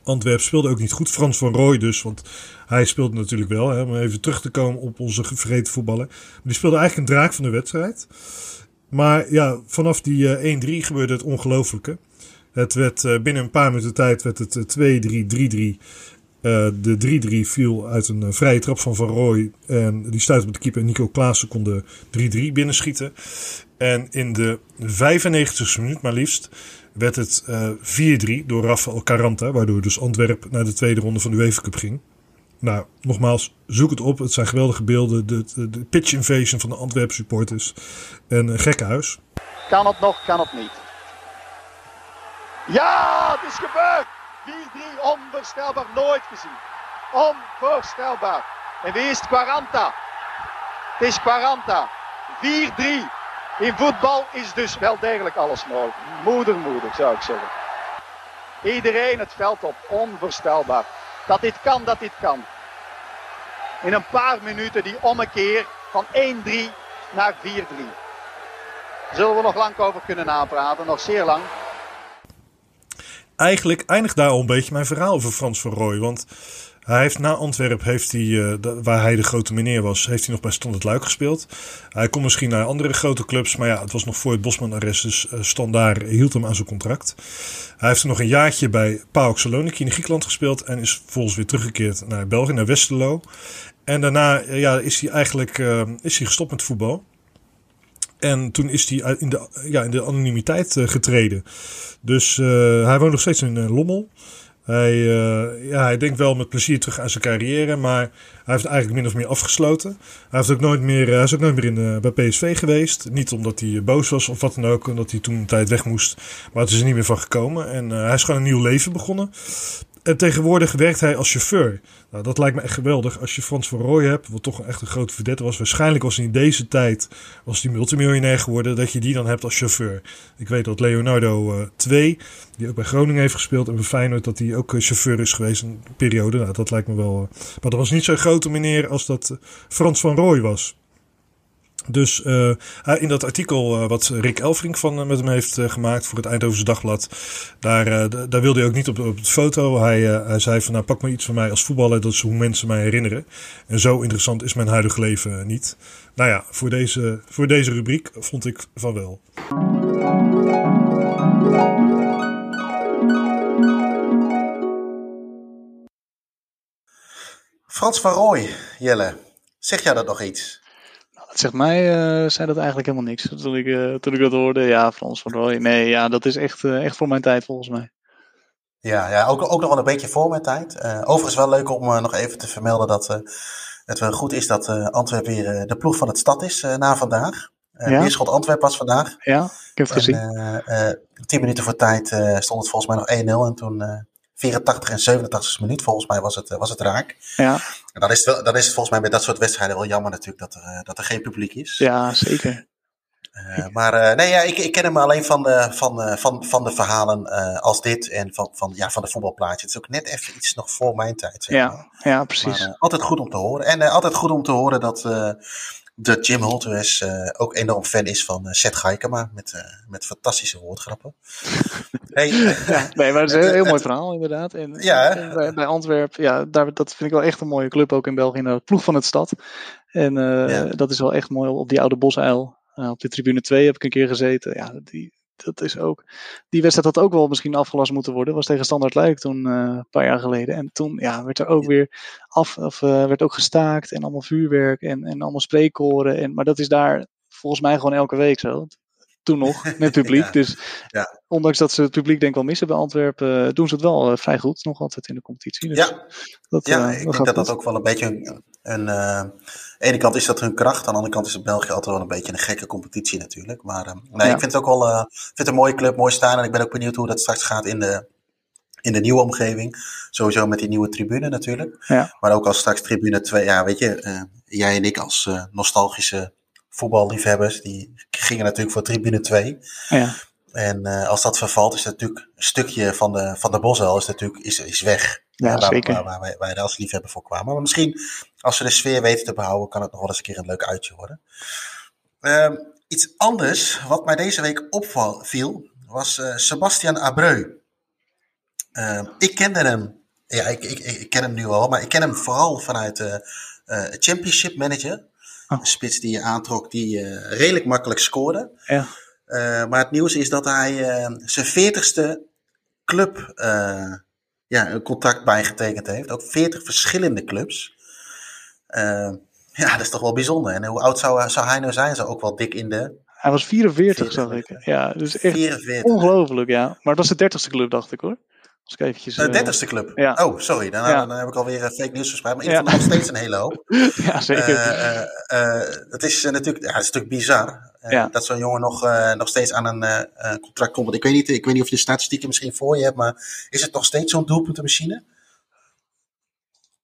C: Antwerp speelde ook niet goed. Frans van Rooij dus, want hij speelde natuurlijk wel. Hè, om even terug te komen op onze vergeten voetballen. Die speelde eigenlijk een draak van de wedstrijd. Maar ja, vanaf die uh, eh, 1-3 gebeurde het ongelofelijke. Het werd uh, binnen een paar minuten tijd werd het 2-3, 3-3. Uh, de 3-3 viel uit een vrije trap van Van Rooij. En die stuitte met de keeper Nico Klaassen kon de 3-3 binnenschieten. En in de 95e minuut maar liefst werd het uh, 4-3 door Rafael Caranta. Waardoor dus Antwerp naar de tweede ronde van de UEFA Cup ging. Nou, nogmaals, zoek het op. Het zijn geweldige beelden. De, de, de pitch invasion van de Antwerp supporters. En een gekke huis.
D: Kan het nog, kan het niet. Ja, het is gebeurd! 4-3, onvoorstelbaar, nooit gezien. Onvoorstelbaar. En wie is het? Quaranta. Het is Quaranta. 4-3. In voetbal is dus wel degelijk alles mogelijk. Moeder, moeder zou ik zeggen. Iedereen het veld op, onvoorstelbaar. Dat dit kan, dat dit kan. In een paar minuten die ommekeer van 1-3 naar 4-3. Zullen we nog lang over kunnen napraten, nog zeer lang.
C: Eigenlijk eindigt daar al een beetje mijn verhaal over Frans van Rooij. Want Hij heeft na Antwerpen, heeft hij, uh, waar hij de grote meneer was, heeft hij nog bij Standard Luik gespeeld. Hij kon misschien naar andere grote clubs, maar ja, het was nog voor het Bosman-arrest, dus uh, Standaard hield hem aan zijn contract. Hij heeft er nog een jaartje bij PAOK Saloniki in Griekenland gespeeld en is volgens weer teruggekeerd naar België, naar Westerlo. En daarna ja, is hij eigenlijk is hij gestopt met voetbal. En toen is hij in de, ja, in de anonimiteit getreden. Dus hij woont nog steeds in Lommel. Hij, uh, ja, hij denkt wel met plezier terug aan zijn carrière, maar hij heeft eigenlijk min of meer afgesloten. Hij, heeft ook nooit meer, hij is ook nooit meer in, uh, bij PSV geweest. Niet omdat hij boos was of wat dan ook, omdat hij toen een tijd weg moest. Maar het is er niet meer van gekomen. En hij is gewoon een nieuw leven begonnen. En tegenwoordig werkt hij als chauffeur. Nou, dat lijkt me echt geweldig. Als je Frans van Rooij hebt, wat toch echt een grote verdette was. Waarschijnlijk was hij in deze tijd was hij multimiljonair geworden. Dat je die dan hebt als chauffeur. Ik weet dat Leonardo uh, 2, die ook bij Groningen heeft gespeeld. En Feyenoord dat hij ook chauffeur is geweest een periode. Nou, dat lijkt me wel. Maar dat was niet zo'n grote meneer als dat Frans van Rooij was. Dus uh, in dat artikel uh, wat Rick Elfrink van, met hem heeft gemaakt voor het Eindhovense Dagblad, daar, daar wilde hij ook niet op, op de foto. Hij, hij zei van nou pak maar iets van mij als voetballer, dat is hoe mensen mij herinneren. En zo interessant is mijn huidige leven niet. Nou ja, voor deze, voor deze rubriek vond ik van wel.
A: Frans van Rooij, Jelle, zeg jij dat nog iets?
B: Zeg mij uh, zei dat eigenlijk helemaal niks. Toen ik, uh, toen ik dat hoorde, ja, Frans van Rooij. Nee, ja, dat is echt, uh, echt voor mijn tijd volgens mij.
A: Ja, ja ook, ook nog wel een beetje voor mijn tijd. overigens wel leuk om nog even te vermelden dat het wel goed is dat Antwerpen weer de ploeg van het stad is na vandaag. Uh, ja? Beerschot Antwerpen was vandaag.
B: Ja, ik heb het gezien.
A: tien minuten voor tijd stond het volgens mij nog 1-0 en toen 84 en 87 minuut volgens mij was het, was het raak.
B: Ja.
A: En dan is, het wel, dan is het volgens mij bij dat soort wedstrijden wel jammer natuurlijk dat er, dat er geen publiek is.
B: Ja, zeker.
A: Uh, maar uh, nee, ja, ik, ik ken hem alleen van de, van, van, van de verhalen uh, als dit en van, van, ja, van de voetbalplaatje. Het is ook net even iets nog voor mijn tijd. Zeg
B: ja, maar. ja, precies.
A: Maar, altijd goed om te horen. En altijd goed om te horen dat de Jim Holteres uh, ook enorm fan is van uh, Seth Gaikema met, uh, met fantastische woordgrappen. *laughs*
B: hey, ja, nee, maar het is een heel, heel mooi verhaal inderdaad. En,
A: ja,
B: en bij, bij Antwerpen, ja, daar, dat vind ik wel echt een mooie club ook in België. De ploeg van het stad. En ja. dat is wel echt mooi op die oude bosuil. op de tribune 2 heb ik een keer gezeten. Ja, die, dat is ook. Die wedstrijd had ook wel misschien afgelast moeten worden. Was tegen Standard Luik toen uh, een paar jaar geleden. En toen ja, werd er ook weer af, of uh, werd ook gestaakt en allemaal vuurwerk en, en allemaal spreekkoren. En, maar dat is daar volgens mij gewoon elke week zo. Toen nog, *laughs* met publiek. ja, dus
A: ja.
B: ondanks dat ze het publiek denk ik wel missen bij Antwerpen, doen ze het wel vrij goed. Nog altijd in de competitie. Dus
A: ja, dat, ja ik denk dat dat ook wel een beetje een. Een aan de ene kant is dat hun kracht, aan de andere kant is het België altijd wel een beetje een gekke competitie natuurlijk. Maar uh, nee, ja. ik vind het ook wel uh, vind het een mooie club, mooi staan. En ik ben ook benieuwd hoe dat straks gaat in de, in de nieuwe omgeving. Sowieso met die nieuwe tribune natuurlijk.
B: Ja.
A: Maar ook als straks tribune 2, ja weet je, uh, jij en ik als nostalgische voetballiefhebbers, die gingen natuurlijk voor tribune 2.
B: Ja.
A: En als dat vervalt, is natuurlijk een stukje van de, van de is natuurlijk is, is weg.
B: Ja,
A: waar,
B: zeker.
A: Waar, waar, wij, wij er als liefhebber voor kwamen. Maar misschien, als we de sfeer weten te behouden, kan het nog wel eens een keer een leuk uitje worden. Uh, iets anders, wat mij deze week opviel, was uh, Sebastian Abreu. Uh, ik kende hem, ja, ik, ik, ik, ken hem nu al, maar ik ken hem vooral vanuit de Championship Manager. Oh. Een spits die je aantrok, die redelijk makkelijk scoorde.
B: Ja.
A: Maar het nieuws is dat hij zijn veertigste club ja, een contract bijgetekend heeft. Ook 40 verschillende clubs. Ja, dat is toch wel bijzonder. En hoe oud zou, zou hij nou zijn? Zou ook wel dik in de...
B: Hij was 44, 44. zag ik. Ja, dus echt 44. ongelooflijk, ja. Maar het was de 30ste club, dacht ik hoor. Als ik eventjes,
A: de 30ste uh, club?
B: Ja.
A: Oh, sorry. Dan, ja. dan heb ik alweer fake nieuws verspreid. Maar in ieder geval nog steeds een hele hoop. *laughs*
B: ja, zeker.
A: Uh, dat is natuurlijk, ja, dat is natuurlijk bizar.
B: Ja.
A: Dat zo'n jongen nog, nog steeds aan een contract komt. Want ik weet, niet, ik weet niet of je de statistieken misschien voor je hebt. Maar is het nog steeds zo'n doelpuntenmachine?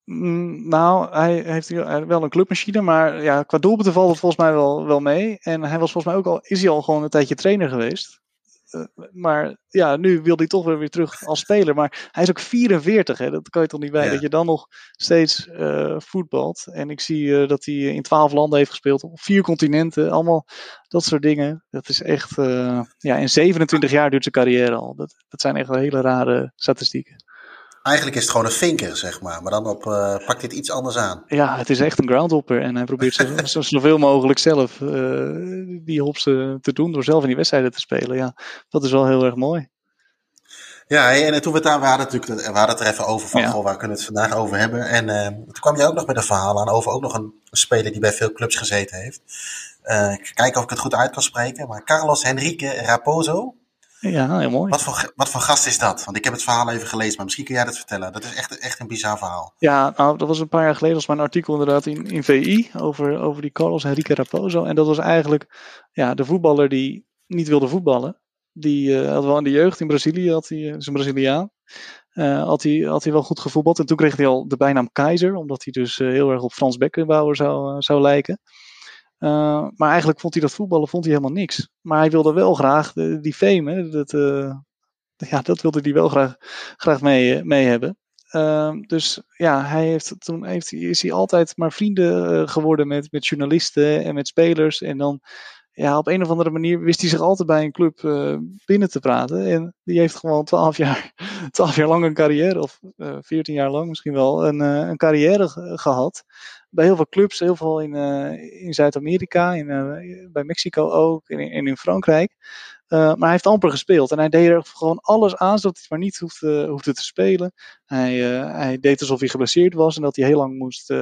B: Mm, nou, hij heeft wel een clubmachine, maar ja, qua doelpunten valt het volgens mij wel, wel mee. En hij was volgens mij ook al, is hij al gewoon een tijdje trainer geweest. Uh, maar ja, nu wil hij toch weer, terug als speler. Maar hij is ook 44, hè? dat kan je toch niet bij. Ja. Dat je dan nog steeds uh, voetbalt. En ik zie uh, dat hij in 12 landen heeft gespeeld, op vier continenten, allemaal dat soort dingen. Dat is echt, ja, in 27 jaar duurt zijn carrière al. Dat, dat zijn echt hele rare statistieken.
A: Eigenlijk is het gewoon een vinker, zeg maar. Maar dan op, uh, pakt dit iets anders aan.
B: Ja, het is echt een groundhopper. En hij probeert zo, *laughs* zo, zoveel mogelijk zelf uh, die hops te doen door zelf in die wedstrijden te spelen. Ja, dat is wel heel erg mooi.
A: Ja, en toen we het daar we hadden, natuurlijk, we hadden het er even over van, ja. goh, waar kunnen we het vandaag over hebben? En toen kwam je ook nog met een verhaal aan over ook nog een, speler die bij veel clubs gezeten heeft. Uh, kijken of ik het goed uit kan spreken, maar Carlos Henrique Raposo.
B: Ja, heel mooi.
A: Wat voor, wat voor gast is dat? Want ik heb het verhaal even gelezen, maar misschien kun jij dat vertellen. Dat is echt, echt een bizar verhaal.
B: Ja, nou, dat was een paar jaar geleden, was mijn artikel inderdaad in, in VI over, over die Carlos Henrique Raposo. En dat was eigenlijk ja, de voetballer die niet wilde voetballen. Die uh, had wel in de jeugd in Brazilië, had hij, is een Braziliaan. Uh, had, hij, had hij wel goed gevoetbald. En toen kreeg hij al de bijnaam Keizer, omdat hij dus uh, heel erg op Frans Beckenbauer zou, zou lijken. Uh, maar eigenlijk vond hij dat voetballen vond hij helemaal niks. Maar hij wilde wel graag die fame, hè, dat, ja, dat wilde hij wel graag, graag mee, mee hebben. dus ja, hij heeft, toen heeft, is hij altijd maar vrienden geworden met, met journalisten en met spelers. En dan ja, op een of andere manier wist hij zich altijd bij een club uh, binnen te praten. En die heeft gewoon twaalf jaar, twaalf jaar lang een carrière, of uh, veertien jaar lang misschien wel, een, uh, een carrière gehad. Bij heel veel clubs, heel veel in, in Zuid-Amerika, in, bij Mexico ook, en in, in Frankrijk. maar hij heeft amper gespeeld en hij deed er gewoon alles aan zodat hij maar niet hoefde, hoefde te spelen. Hij, hij deed alsof hij geblesseerd was en dat hij heel lang moest,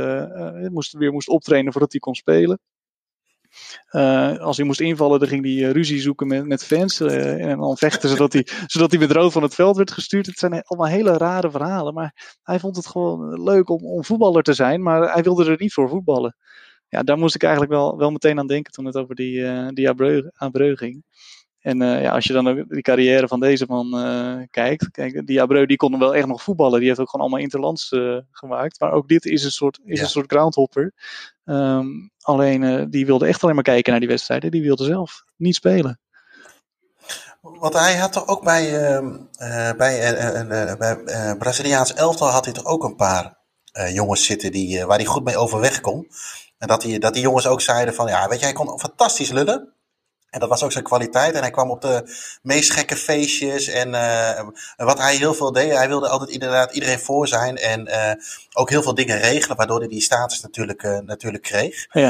B: moest, weer moest optrainen voordat hij kon spelen. Uh, als hij moest invallen, dan ging hij ruzie zoeken met, met fans. Uh, en dan vechten zodat hij, *laughs* zodat hij met rood van het veld werd gestuurd. Het zijn allemaal hele rare verhalen. Maar hij vond het gewoon leuk om, om voetballer te zijn. Maar hij wilde er niet voor voetballen. Ja, daar moest ik eigenlijk wel, wel meteen aan denken toen het over die, die Abreu ging. En uh, ja, als je dan ook die carrière van deze man uh, kijkt. Kijk, die Abreu die kon wel echt nog voetballen. Die heeft ook gewoon allemaal interlands uh, gemaakt. Maar ook dit is een soort, is ja. een soort groundhopper. Um, alleen die wilde echt alleen maar kijken naar die wedstrijden. Die wilde zelf niet spelen.
A: Want hij had toch ook bij, uh, bij, bij Braziliaans elftal had hij toch ook een paar jongens zitten die, waar hij goed mee overweg kon. En dat die, dat die jongens ook zeiden van, ja, weet je, hij kon fantastisch lullen. En dat was ook zijn kwaliteit. En hij kwam op de meest gekke feestjes. En uh, wat hij heel veel deed, hij wilde altijd inderdaad iedereen voor zijn. En uh, ook heel veel dingen regelen, waardoor hij die status natuurlijk, uh, natuurlijk kreeg.
B: Ja.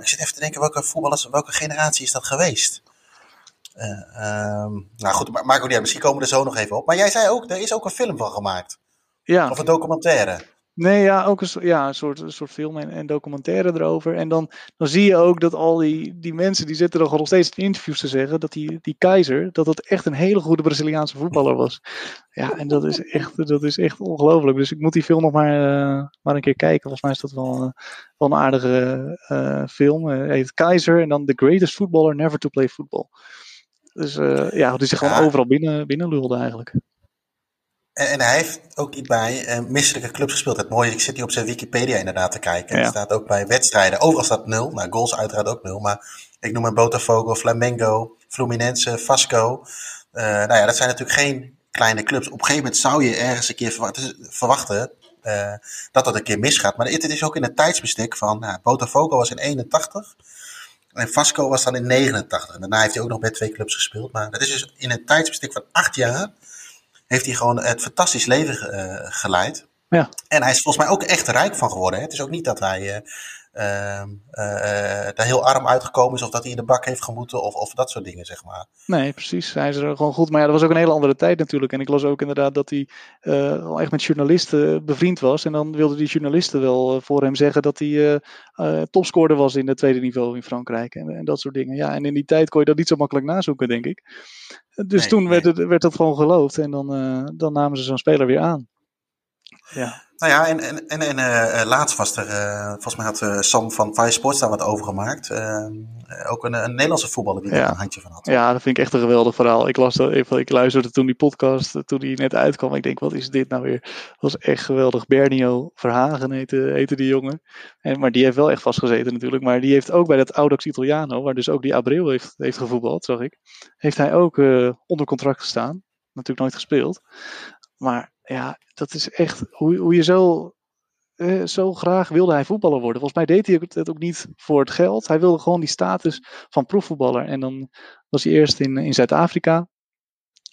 A: ik zit even te denken, welke voetballers, welke generatie is dat geweest? um, nou goed, maar maak ook niet uit. Misschien komen we er zo nog even op. Maar jij zei ook, er is ook een film van gemaakt.
B: Ja.
A: Of een documentaire.
B: Nee, ja, ook een, ja, een, soort, een soort film en, en, documentaire erover. En dan, dan zie je ook dat al die, die mensen, die zitten er nog steeds in interviews te zeggen, dat die, die keizer, dat dat echt een hele goede Braziliaanse voetballer was. Ja, en dat is echt, dat is echt ongelooflijk. Dus ik moet die film nog maar, uh, maar een keer kijken. Volgens mij is dat wel, uh, wel een aardige uh, film. Heet Keizer en dan The Greatest Footballer Never to Play Football. Dus ja, die zich gewoon overal binnen, binnen lulde eigenlijk.
A: En hij heeft ook niet bij uh, misselijke clubs gespeeld. Het mooie, ik zit hier op zijn Wikipedia inderdaad te kijken. Ja. Er staat ook bij wedstrijden. Overal staat nul. Nou, goals uiteraard ook nul. Maar ik noem een Botafogo, Flamengo, Fluminense, Vasco. Uh, nou ja, dat zijn natuurlijk geen kleine clubs. Op een gegeven moment zou je ergens een keer verwachten, verwachten uh, dat dat een keer misgaat. Maar het is ook in het tijdsbestek van, nou, Botafogo was in 81. En Vasco was dan in 89. En daarna heeft hij ook nog bij twee clubs gespeeld. Maar dat is dus in een tijdsbestek van acht jaar heeft hij gewoon het fantastisch leven uh, geleid.
B: Ja.
A: En hij is volgens mij ook echt rijk van geworden. Hè? Het is ook niet dat hij uh, daar heel arm uitgekomen is of dat hij in de bak heeft gemoeten of, of dat soort dingen, zeg maar.
B: Nee, precies. Hij is er gewoon goed. Maar ja, dat was ook een hele andere tijd natuurlijk. En ik las ook inderdaad dat hij al echt met journalisten bevriend was. En dan wilden die journalisten wel voor hem zeggen dat hij topscorer was in het tweede niveau in Frankrijk. En, en, dat soort dingen. Ja, en in die tijd kon je dat niet zo makkelijk nazoeken, denk ik. Dus nee, toen werd, het, werd dat gewoon geloofd en dan, uh, dan namen ze zo'n speler weer aan. Ja.
A: Nou ja, en, en, en, en uh, laatst was er, uh, volgens mij had uh, Sam van Five Sports daar wat over gemaakt. ook een, een, Nederlandse voetballer die ja. er een handje van had.
B: Ja, dat vind ik echt een geweldig verhaal. Ik, las dat, even, ik luisterde toen die podcast, toen die net uitkwam. Ik denk, wat is dit nou weer? Dat was echt geweldig. Bernio Verhagen heette, heette die jongen. En, maar die heeft wel echt vastgezeten natuurlijk. Maar die heeft ook bij dat Audax Italiano, waar dus ook die Abreu heeft, heeft gevoetbald, zag ik. Heeft hij ook onder contract gestaan. Natuurlijk nooit gespeeld. Maar ja, dat is echt hoe, hoe je zo, eh, zo graag wilde hij voetballer worden. Volgens mij deed hij het ook niet voor het geld. Hij wilde gewoon die status van profvoetballer. En dan was hij eerst in, in Zuid-Afrika.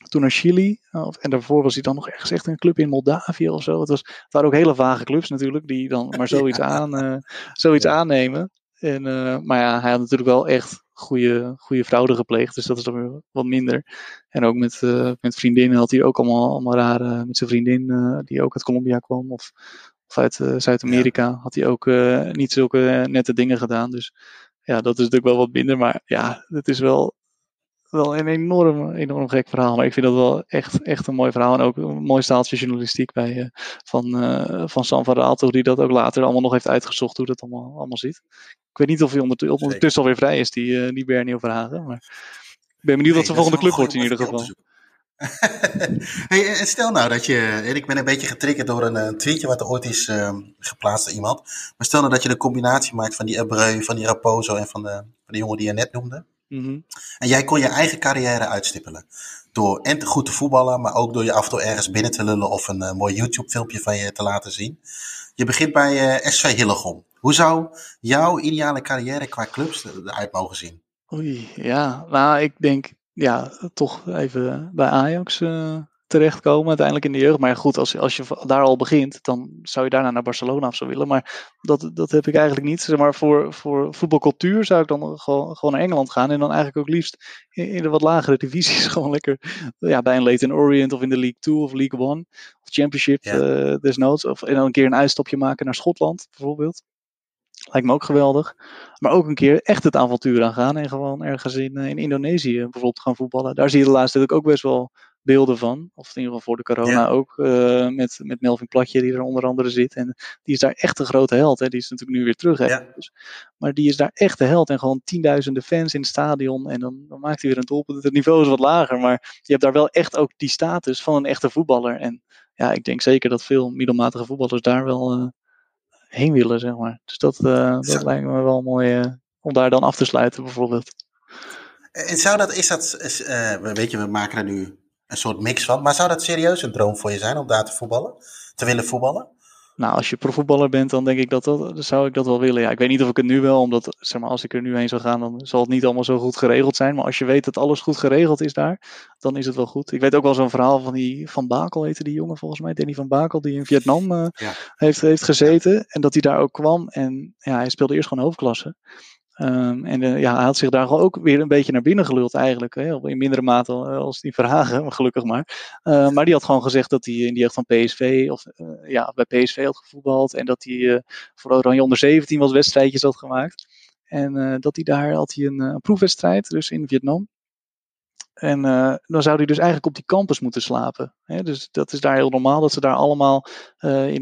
B: toen naar Chili. en daarvoor was hij dan nog ergens echt een club in Moldavië of zo. Het, was, het waren ook hele vage clubs natuurlijk, die dan maar *laughs* zoiets, aan, zoiets aannemen. En, maar ja, hij had natuurlijk wel echt goede, goede fraude gepleegd. Dus dat is dan weer wat minder. En ook met, uh, met vriendinnen had hij ook allemaal, allemaal rare. Met zijn vriendin, uh, die ook uit Colombia kwam. Of, of uit uh, Zuid-Amerika. Had hij ook niet zulke nette dingen gedaan. Dus ja, dat is natuurlijk wel wat minder. Maar ja, het is wel, wel een enorm, enorm gek verhaal. Maar ik vind dat wel echt, echt een mooi verhaal. En ook een mooi staaltje journalistiek bij, van, van Sam van Raalte. Die dat ook later allemaal nog heeft uitgezocht. Hoe dat allemaal, allemaal zit. Ik weet niet of hij ondertussen, ondertussen alweer vrij is, die, uh, die Bernie Overhagen. Maar ik ben benieuwd wat zijn volgende club wordt in ieder geval. *laughs*
A: hey, en stel nou dat je, en ik ben een beetje getriggerd door een, een tweetje wat er ooit is uh, geplaatst door iemand. Maar stel nou dat je de combinatie maakt van die Abreu, van die Raposo en van de, van de jongen die je net noemde. Mm -hmm. En jij kon je eigen carrière uitstippelen. Door en te goed te voetballen, maar ook door je af en toe ergens binnen te lullen of een uh, mooi YouTube filmpje van je te laten zien. Je begint bij uh, SV Hillegom. Hoe zou jouw ideale carrière qua clubs eruit mogen zien?
B: Oei, ja. Nou, ik denk ja, toch even bij Ajax uh, terechtkomen uiteindelijk in de jeugd. Maar goed, als, als je daar al begint, dan zou je daarna naar Barcelona of zo willen. Maar dat, dat heb ik eigenlijk niet. Zeg maar voor, voor voetbalcultuur zou ik dan gewoon, gewoon naar Engeland gaan. En dan eigenlijk ook liefst in, in de wat lagere *laughs* divisies. Gewoon lekker ja, bij een Leighton Orient of in de League 2 of League 1 of Championship ja. uh, desnoods. Of, en dan een keer een uitstapje maken naar Schotland bijvoorbeeld. Lijkt me ook geweldig. Maar ook een keer echt het avontuur aangaan en gewoon ergens in, in Indonesië bijvoorbeeld gaan voetballen. Daar zie je de laatste tijd ook best wel beelden van. Of in ieder geval voor de corona ja. ook. Uh, met, met Melvin Platje die er onder andere zit. En die is daar echt een grote held. Hè. Die is natuurlijk nu weer terug. Hè.
A: Ja.
B: Dus, maar die is daar echt de held. En gewoon tienduizenden fans in het stadion. En dan, dan maakt hij weer een doelpunt. Het niveau is wat lager. Maar je hebt daar wel echt ook die status van een echte voetballer. En ja, ik denk zeker dat veel middelmatige voetballers daar wel... Uh, heen willen, zeg maar. Dus dat, uh, dat lijkt me wel mooi uh, om daar dan af te sluiten, bijvoorbeeld.
A: En zou dat, is dat, is, weet je, we maken er nu een soort mix van, maar zou dat serieus een droom voor je zijn om daar te voetballen? Te willen voetballen?
B: Nou, als je profvoetballer bent, dan denk ik dat, dat zou ik dat wel willen. Ja, ik weet niet of ik het nu wel, omdat zeg maar, als ik er nu heen zou gaan, dan zal het niet allemaal zo goed geregeld zijn. Maar als je weet dat alles goed geregeld is daar, dan is het wel goed. Ik weet ook wel zo'n verhaal van die Van Bakel, heette die jongen volgens mij, Danny Van Bakel, die in Vietnam uh, ja. heeft, heeft gezeten. En dat hij daar ook kwam. En ja, hij speelde eerst gewoon hoofdklasse. Um, en uh, ja, hij had zich daar ook weer een beetje naar binnen geluld eigenlijk. Hè? In mindere mate als die Verhagen, *laughs* gelukkig maar. Uh, maar die had gewoon gezegd dat hij in die jeugd van PSV, of uh, ja, bij PSV had gevoetbald. En dat hij voor Oranje onder 17 wat wedstrijdjes had gemaakt. En dat hij daar had hij een, een proefwedstrijd, dus in Vietnam. En dan zou hij dus eigenlijk op die campus moeten slapen. Hè? Dus dat is daar heel normaal, dat ze daar allemaal in,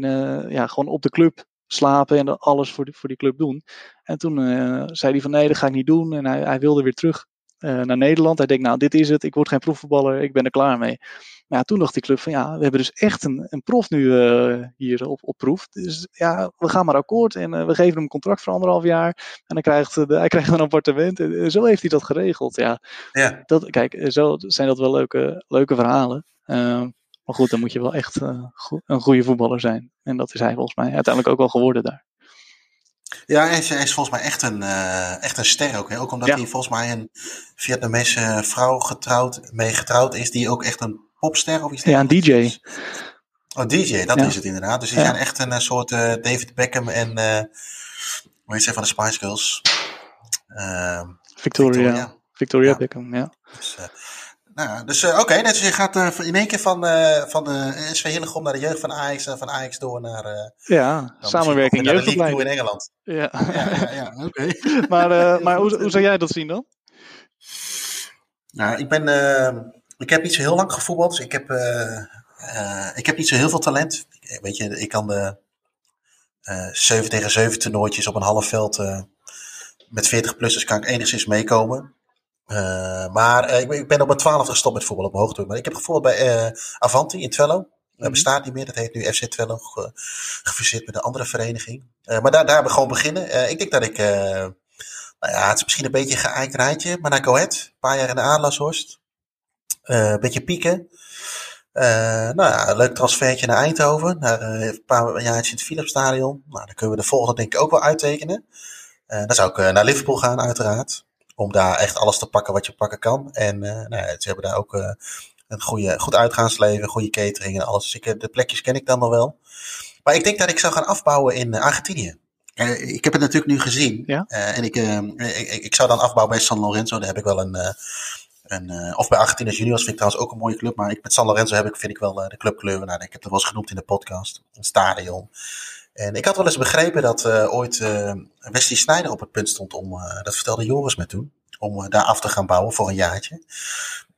B: ja, gewoon op de club slapen en alles voor die, voor die club doen. En toen uh, zei hij van nee, dat ga ik niet doen. En hij, hij wilde weer terug uh, naar Nederland. Hij denkt, nou, dit is het. Ik word geen profvoetballer. Ik ben er klaar mee. Maar ja, toen dacht die club van ja, we hebben dus echt een, een prof nu uh, hier op, op proef. Dus ja, we gaan maar akkoord en we geven hem een contract voor anderhalf jaar. En dan krijgt hij krijgt een appartement. En zo heeft hij dat geregeld. Ja,
A: ja.
B: Dat, kijk, zo zijn dat wel leuke, leuke verhalen. Maar goed, dan moet je wel echt uh, go een goede voetballer zijn. En dat is hij volgens mij uiteindelijk ook wel geworden daar.
A: Ja, hij is, hij is volgens mij echt een, uh, echt een ster ook. Hè? Ook omdat ja. hij volgens mij een Vietnamese vrouw getrouwd, mee getrouwd is, die ook echt een popster of iets
B: Ja, een DJ. Is.
A: Oh, DJ, dat ja. is het inderdaad. Dus die ja. zijn echt een soort uh, David Beckham en, hoe heet ze van de Spice Girls?
B: Victoria. Victoria, Victoria Beckham, ja.
A: Dus, nou, dus uh, oké, okay, dus je gaat uh, in één keer van, uh, van de SV Hillegom naar de jeugd van Ajax en van Ajax door naar...
B: ja, samenwerking jeugdopleiding.
A: in Engeland.
B: Ja,
A: ja, ja, ja oké. Okay. *laughs*
B: maar maar hoe, hoe zou jij dat zien dan?
A: Nou, ik ben... ik heb niet zo heel lang gevoetbald, dus ik heb, ik heb niet zo heel veel talent. Weet je, ik kan de 7 tegen 7 toernooitjes op een half veld met 40-plussers kan ik enigszins meekomen. Uh, maar uh, ik, ben, ik, ben op mijn twaalfde gestopt met voetbal op mijn hoogte. Maar ik heb gevoetbald bij uh, Avanti in Twello. Dat mm-hmm. bestaat niet meer. Dat heet nu FC Twello. Ge, gefuseerd met een andere vereniging. maar daar, daar gewoon beginnen. ik denk dat ik... nou ja, het is misschien een beetje een geëikt rijtje. Maar naar Go Ahead. Een paar jaar in de Adelaarshorst. een beetje pieken. nou ja, een leuk transfertje naar Eindhoven. Naar, een paar jaar in het Philipsstadion. Nou, dan kunnen we de volgende denk ik ook wel uittekenen. dan zou ik naar Liverpool gaan uiteraard om daar echt alles te pakken wat je pakken kan. En uh, nou ja, ze hebben daar ook met een goede, goed uitgaansleven, goede catering en alles. Dus ik, de plekjes ken ik dan nog wel. Maar ik denk dat ik zou gaan afbouwen in Argentinië. ik heb het natuurlijk nu gezien.
B: Ja?
A: en ik, ik, ik, zou dan afbouwen bij San Lorenzo. Daar heb ik wel een en, uh, of bij Argentinos Juniors vind ik trouwens ook een mooie club. Maar ik, met San Lorenzo heb ik, vind ik wel de clubkleur. Nou, ik heb het wel eens genoemd in de podcast. Een stadion. En ik had wel eens begrepen dat uh, ooit Wesley Sneijder op het punt stond om, dat vertelde Joris me toen, om daar af te gaan bouwen voor een jaartje.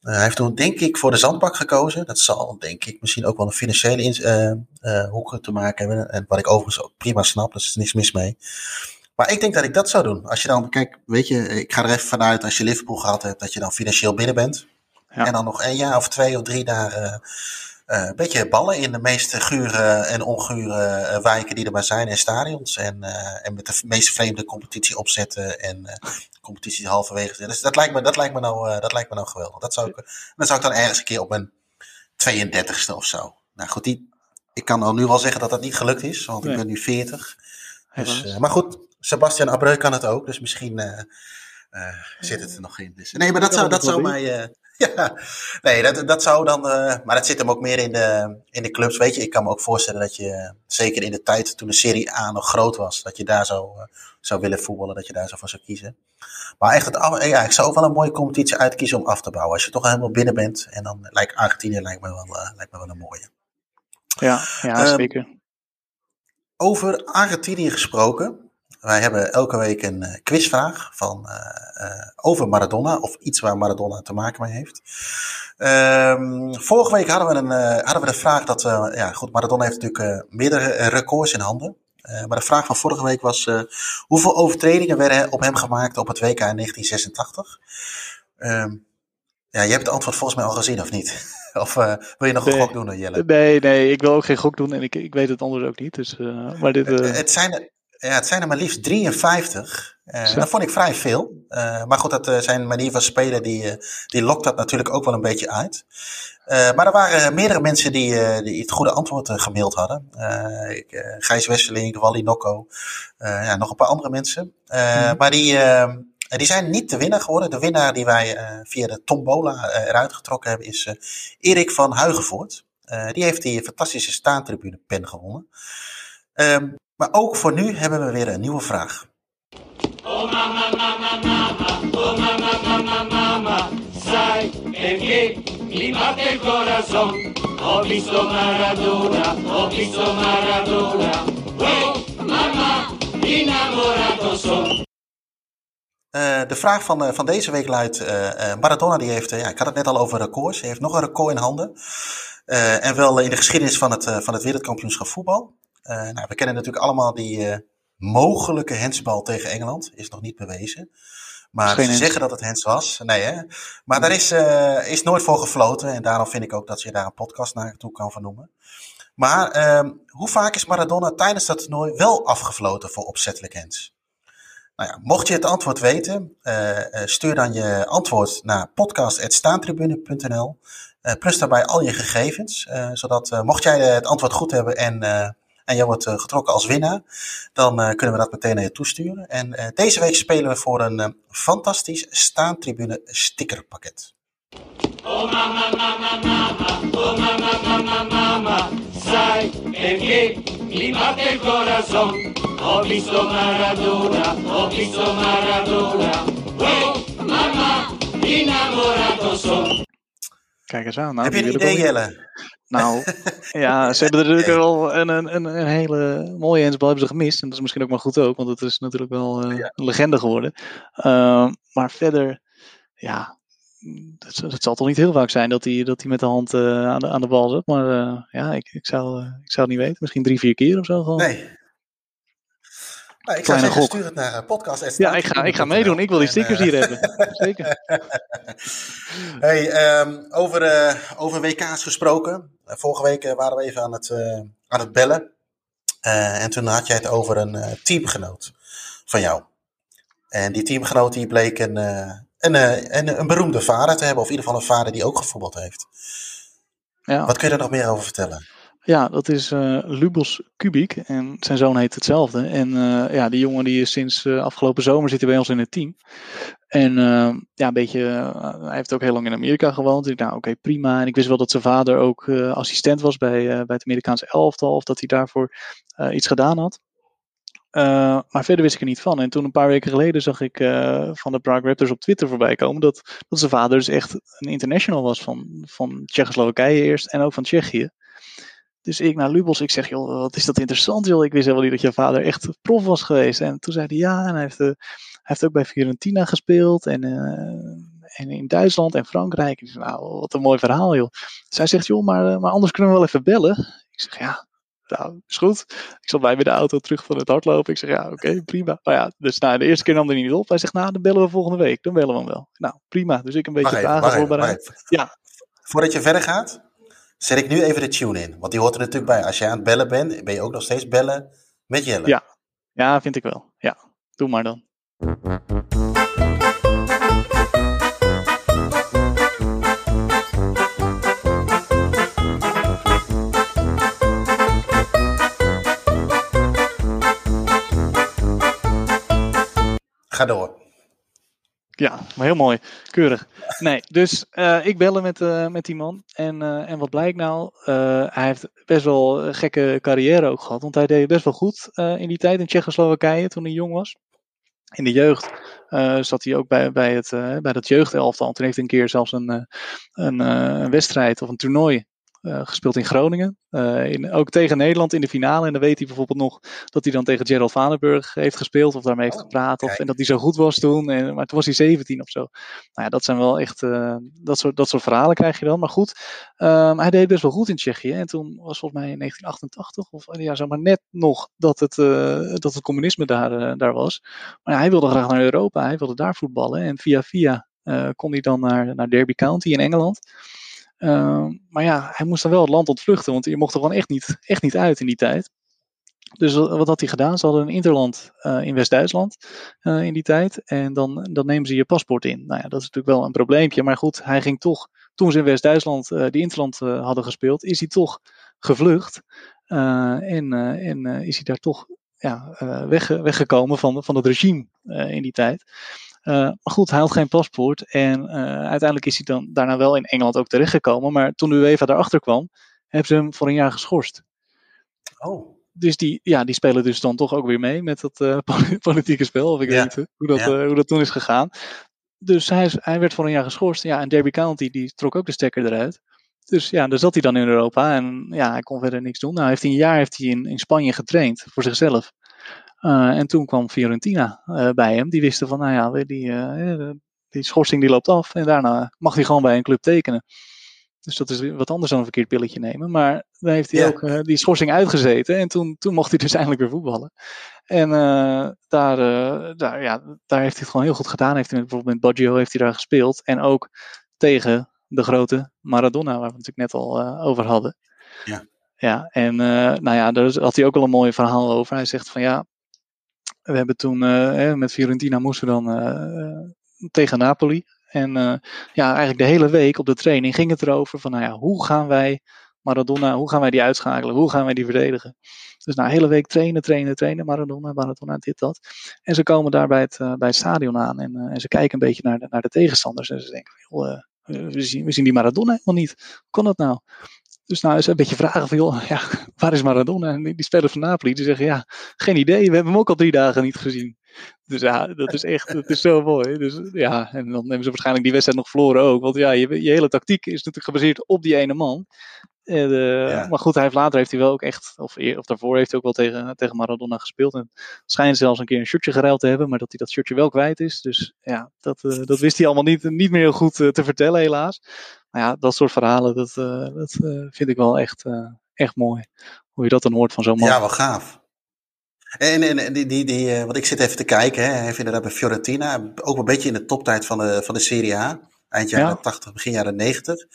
A: hij heeft toen denk ik voor de zandbak gekozen. Dat zal denk ik misschien ook wel een financiële in, hoek te maken hebben. En wat ik overigens ook prima snap, daar is niks mis mee. Maar ik denk dat ik dat zou doen. Als je dan, kijk, weet je, ik ga er even vanuit als je Liverpool gehad hebt, dat je dan financieel binnen bent. Ja. En dan nog een jaar of twee of drie daar uh, uh, een beetje ballen in de meest gure en ongure uh, wijken die er maar zijn en stadions. En, en met de meest vreemde competitie opzetten en competitie halverwege. Dus dat lijkt me, dat lijkt me, nou, dat lijkt me nou geweldig. Dat zou ik, dat zou ik dan ergens een keer op mijn 32ste of zo. Nou goed, die, ik kan al nu wel zeggen dat dat niet gelukt is, want nee. ik ben nu 40. Dus, maar goed, Sebastian Abreu kan het ook, dus misschien uh, uh, zit het er nog in. Dus, nee, maar dat zou, dat zou mij. *laughs* Ja, nee, dat, dat zou dan. maar dat zit hem ook meer in de, in de clubs. Weet je, ik kan me ook voorstellen dat je, zeker in de tijd toen de Serie A nog groot was, dat je daar zou, zou willen voetballen, dat je daar zo voor zou kiezen. Maar echt, het, ja, ik zou ook wel een mooie competitie uitkiezen om af te bouwen. Als je toch helemaal binnen bent, en dan lijkt Argentinië lijkt me wel, lijkt me wel een mooie.
B: Ja, ja um, zeker.
A: Over Argentinië gesproken. Wij hebben elke week een uh, quizvraag van, uh, uh, over Maradona of iets waar Maradona te maken mee heeft. Um, vorige week hadden we, een, hadden we de vraag dat, ja goed, Maradona heeft natuurlijk meerdere records in handen. maar de vraag van vorige week was, hoeveel overtredingen werden op hem gemaakt op het WK in 1986? Um, ja, je hebt het antwoord volgens mij al gezien, of niet? *laughs* Of wil je nog een
B: nee,
A: gok doen, Jelle?
B: Nee, nee, ik wil ook geen gok doen en ik, ik weet het antwoord ook niet. Dus, maar dit,
A: het zijn ja, het zijn er maar liefst 53. Uh, dat vond ik vrij veel. Uh, maar goed, dat uh, zijn manier van spelen, die, die lokt dat natuurlijk ook wel een beetje uit. maar er waren meerdere mensen die, die het goede antwoord gemaild hadden. Ik, Gijs Wesseling, Wally Nokko, ja, nog een paar andere mensen. Mm. Maar die, die zijn niet de winnaar geworden. De winnaar die wij via de tombola eruit getrokken hebben is Erik van Huigenvoort. die heeft die fantastische staantribune pen gewonnen. Um, maar ook voor nu hebben we weer een nieuwe vraag. Oh mama, mama, mama, oh mama, mama, mama, sai perché mi batte il corazon. Ho visto Maradona, ho visto Maradona, oh mama, innamorato son. Uh, de vraag van, uh, van deze week luidt: uh, Maradona die heeft, ja, ik had het net al over records, hij heeft nog een record in handen. en wel in de geschiedenis van het, van het wereldkampioenschap voetbal. Uh, nou, we kennen natuurlijk allemaal die uh, mogelijke hensbal tegen Engeland. Is nog niet bewezen. Maar ze zeggen dat het hens was. Nee, hè? Maar daar is, uh, is nooit voor gefloten. En daarom vind ik ook dat je daar een podcast naartoe kan vernoemen. Maar ehm, hoe vaak is Maradona tijdens dat toernooi wel afgefloten voor opzettelijk hens? Nou ja, mocht je het antwoord weten, stuur dan je antwoord naar podcast.staantribune.nl. plus daarbij al je gegevens, zodat mocht jij het antwoord goed hebben en en jij wordt uh, getrokken als winnaar, dan uh, kunnen we dat meteen naar je toesturen. En uh, deze week spelen we voor een fantastisch staantribune stickerpakket. Oh mama, mama, mama, oh mama, mama, mama, sai perché mi batte il corazon. Ho visto Maradona, ho visto Maradona, oh mama, innamorato son.
B: Kijk eens aan. Nou,
A: Heb je een idee, Jelle?
B: Nou, *laughs* ja, ze hebben er natuurlijk wel een, een, een hele mooie hensbal hebben ze gemist. En dat is misschien ook maar goed ook, want het is natuurlijk wel uh, een legende geworden. Uh, maar verder, ja, het, het, zal toch niet heel vaak zijn dat hij dat met de hand uh, aan, de, aan de bal zit. Maar uh, ja, ik, ik, zou, ik zou het niet weten. Misschien drie, vier keer of zo gewoon.
A: Nee. Nou, ik zou zeggen, stuur het naar podcast.
B: Ja, ik ga, ik ga meedoen. Ik wil die stickers hier hebben. *laughs* Zeker. *laughs*
A: Hey, um, over, uh, over WK's gesproken. Vorige week waren we even aan het, aan het bellen. en toen had jij het over een teamgenoot van jou. En die teamgenoot die bleek een, een, een, een beroemde vader te hebben. Of in ieder geval een vader die ook gevoetbald heeft. Ja. Wat kun je er nog meer over vertellen?
B: Ja, dat is uh, Lubos Kubik en zijn zoon heet hetzelfde. En uh, ja, die jongen die is sinds uh, afgelopen zomer zit bij ons in het team. En ja, een beetje, hij heeft ook heel lang in Amerika gewoond. Ik nou oké, prima. En ik wist wel dat zijn vader ook assistent was bij, bij het Amerikaanse elftal. Of dat hij daarvoor iets gedaan had. maar verder wist ik er niet van. En toen een paar weken geleden zag ik van de Prague Raptors op Twitter voorbij komen. Dat, dat zijn vader dus echt een international was van, van Tsjechoslowakije eerst. En ook van Tsjechië. Dus ik naar Lubos, ik zeg, joh, wat is dat interessant, joh. Ik wist helemaal niet dat je vader echt prof was geweest. En toen zei hij, ja, en hij heeft, uh, hij heeft ook bij Fiorentina gespeeld. En, uh, en in Duitsland en Frankrijk. Ik nou, wat een mooi verhaal, joh. Zij zegt, joh, maar, uh, maar anders kunnen we wel even bellen. Ik zeg, ja, nou, is goed. Ik zat bij met de auto terug van het hardlopen. Ik zeg, ja, oké, okay, prima. Maar ja, dus nou, de eerste keer nam hij niet op. Hij zegt, nou, dan bellen we volgende week. Dan bellen we hem wel. Nou, prima. Dus ik een beetje vragen voorbereid.
A: Ja. Voordat je verder gaat, Zet ik nu even de tune in, want die hoort er natuurlijk bij. Als jij aan het bellen bent, ben je ook nog steeds bellen met Jelle.
B: Ja, ja vind ik wel. Ja, doe maar dan.
A: Ga door.
B: Ja, maar heel mooi. Keurig. Nee, dus uh, ik bellen met, uh, met die man. En, uh, en wat blijkt nou? hij heeft best wel een gekke carrière ook gehad. Want hij deed best wel goed in die tijd in Tsjechoslowakije toen hij jong was. In de jeugd zat hij ook bij, bij, het, bij dat jeugdelftal. Toen heeft hij een keer zelfs een, een, wedstrijd of een toernooi gespeeld in Groningen. Uh, in, ook tegen Nederland in de finale. En dan weet hij bijvoorbeeld nog dat hij dan tegen Gerald Vanenburg heeft gespeeld. Of daarmee heeft gepraat. Of, en dat hij zo goed was toen. En, maar toen was hij 17 of zo. Nou ja, dat zijn wel echt. Uh, dat, soort, dat soort verhalen krijg je dan. Maar goed, um, hij deed best wel goed in Tsjechië. En toen was volgens mij in 1988. Of ja, zeg maar net nog dat het, dat het communisme daar, daar was. Maar ja, hij wilde graag naar Europa. Hij wilde daar voetballen. En via via kon hij dan naar, naar Derby County in Engeland. Uh, maar ja, hij moest dan wel het land ontvluchten, want je mocht er gewoon echt niet, echt niet uit in die tijd. Dus wat had hij gedaan? Ze hadden een interland uh, in West-Duitsland uh, in die tijd. En dan, dan nemen ze je paspoort in. Nou ja, dat is natuurlijk wel een probleempje. Maar goed, hij ging toch, toen ze in West-Duitsland uh, die interland hadden gespeeld, is hij toch gevlucht. en en is hij daar toch ja, weg, weggekomen van, van het regime in die tijd. Uh, maar goed, hij had geen paspoort. En uh, uiteindelijk is hij dan daarna wel in Engeland ook terechtgekomen. Maar toen de UEFA daarachter kwam, hebben ze hem voor een jaar geschorst.
A: Oh.
B: Dus die, ja, die spelen dus dan toch ook weer mee met dat *laughs* uh, politieke spel. Of ik ja. weet niet hoe dat, ja. hoe dat toen is gegaan. Dus hij, hij werd voor een jaar geschorst. Ja, en Derby County die trok ook de stekker eruit. Dus ja, daar zat hij dan in Europa. En ja, hij kon verder niks doen. Nou, heeft hij een jaar heeft hij in, in Spanje getraind voor zichzelf. Uh, en toen kwam Fiorentina uh, bij hem. Die wisten van, nou ja, die, uh, die schorsing die loopt af. En daarna mag hij gewoon bij een club tekenen. Dus dat is wat anders dan een verkeerd pilletje nemen. Maar dan heeft hij ja. ook die schorsing uitgezeten. En toen, toen mocht hij dus *laughs* eindelijk weer voetballen. En daar, daar, ja, daar heeft hij het gewoon heel goed gedaan. Heeft hij met, bijvoorbeeld met Baggio heeft hij daar gespeeld. En ook tegen de grote Maradona, waar we het natuurlijk net al over hadden.
A: Ja.
B: Ja, en nou ja, daar had hij ook al een mooi verhaal over. Hij zegt van ja, we hebben toen uh, met Fiorentina moesten dan uh, tegen Napoli. En uh, ja, eigenlijk de hele week op de training ging het erover van, nou ja, hoe gaan wij Maradona, hoe gaan wij die uitschakelen? Hoe gaan wij die verdedigen? Dus na nou, hele week trainen, trainen, trainen, Maradona, Maradona, dit, dat. En ze komen daar bij het, bij het stadion aan en, en ze kijken een beetje naar de, naar de tegenstanders. En ze denken, we, zien, we zien die Maradona helemaal niet. Hoe kan dat nou? Dus nou eens een beetje vragen van, joh, ja, waar is Maradona? En die spelers van Napoli, die zeggen, ja, geen idee, we hebben hem ook al drie dagen niet gezien. Dus ja, dat is echt, dat is zo *laughs* mooi. Dus ja, en dan hebben ze waarschijnlijk die wedstrijd nog verloren ook. Want ja, je, je hele tactiek is natuurlijk gebaseerd op die ene man. En, uh, ja. Maar goed, hij heeft later heeft hij wel ook echt, of, of daarvoor heeft hij ook wel tegen, tegen Maradona gespeeld. En schijnt zelfs een keer een shirtje geruild te hebben, maar dat hij dat shirtje wel kwijt is. Dus ja, dat, uh, dat wist hij allemaal niet, niet meer heel goed uh, te vertellen, helaas. Maar ja, dat soort verhalen, dat, dat vind ik wel echt, echt mooi. Hoe je dat dan hoort van zo'n man.
A: Ja, wel gaaf. En, en die, die, die, want ik zit even te kijken, hè. hij heeft inderdaad bij Fiorentina, ook een beetje in de toptijd van de, van de Serie A. Eind jaren ja. 80, begin jaren 90.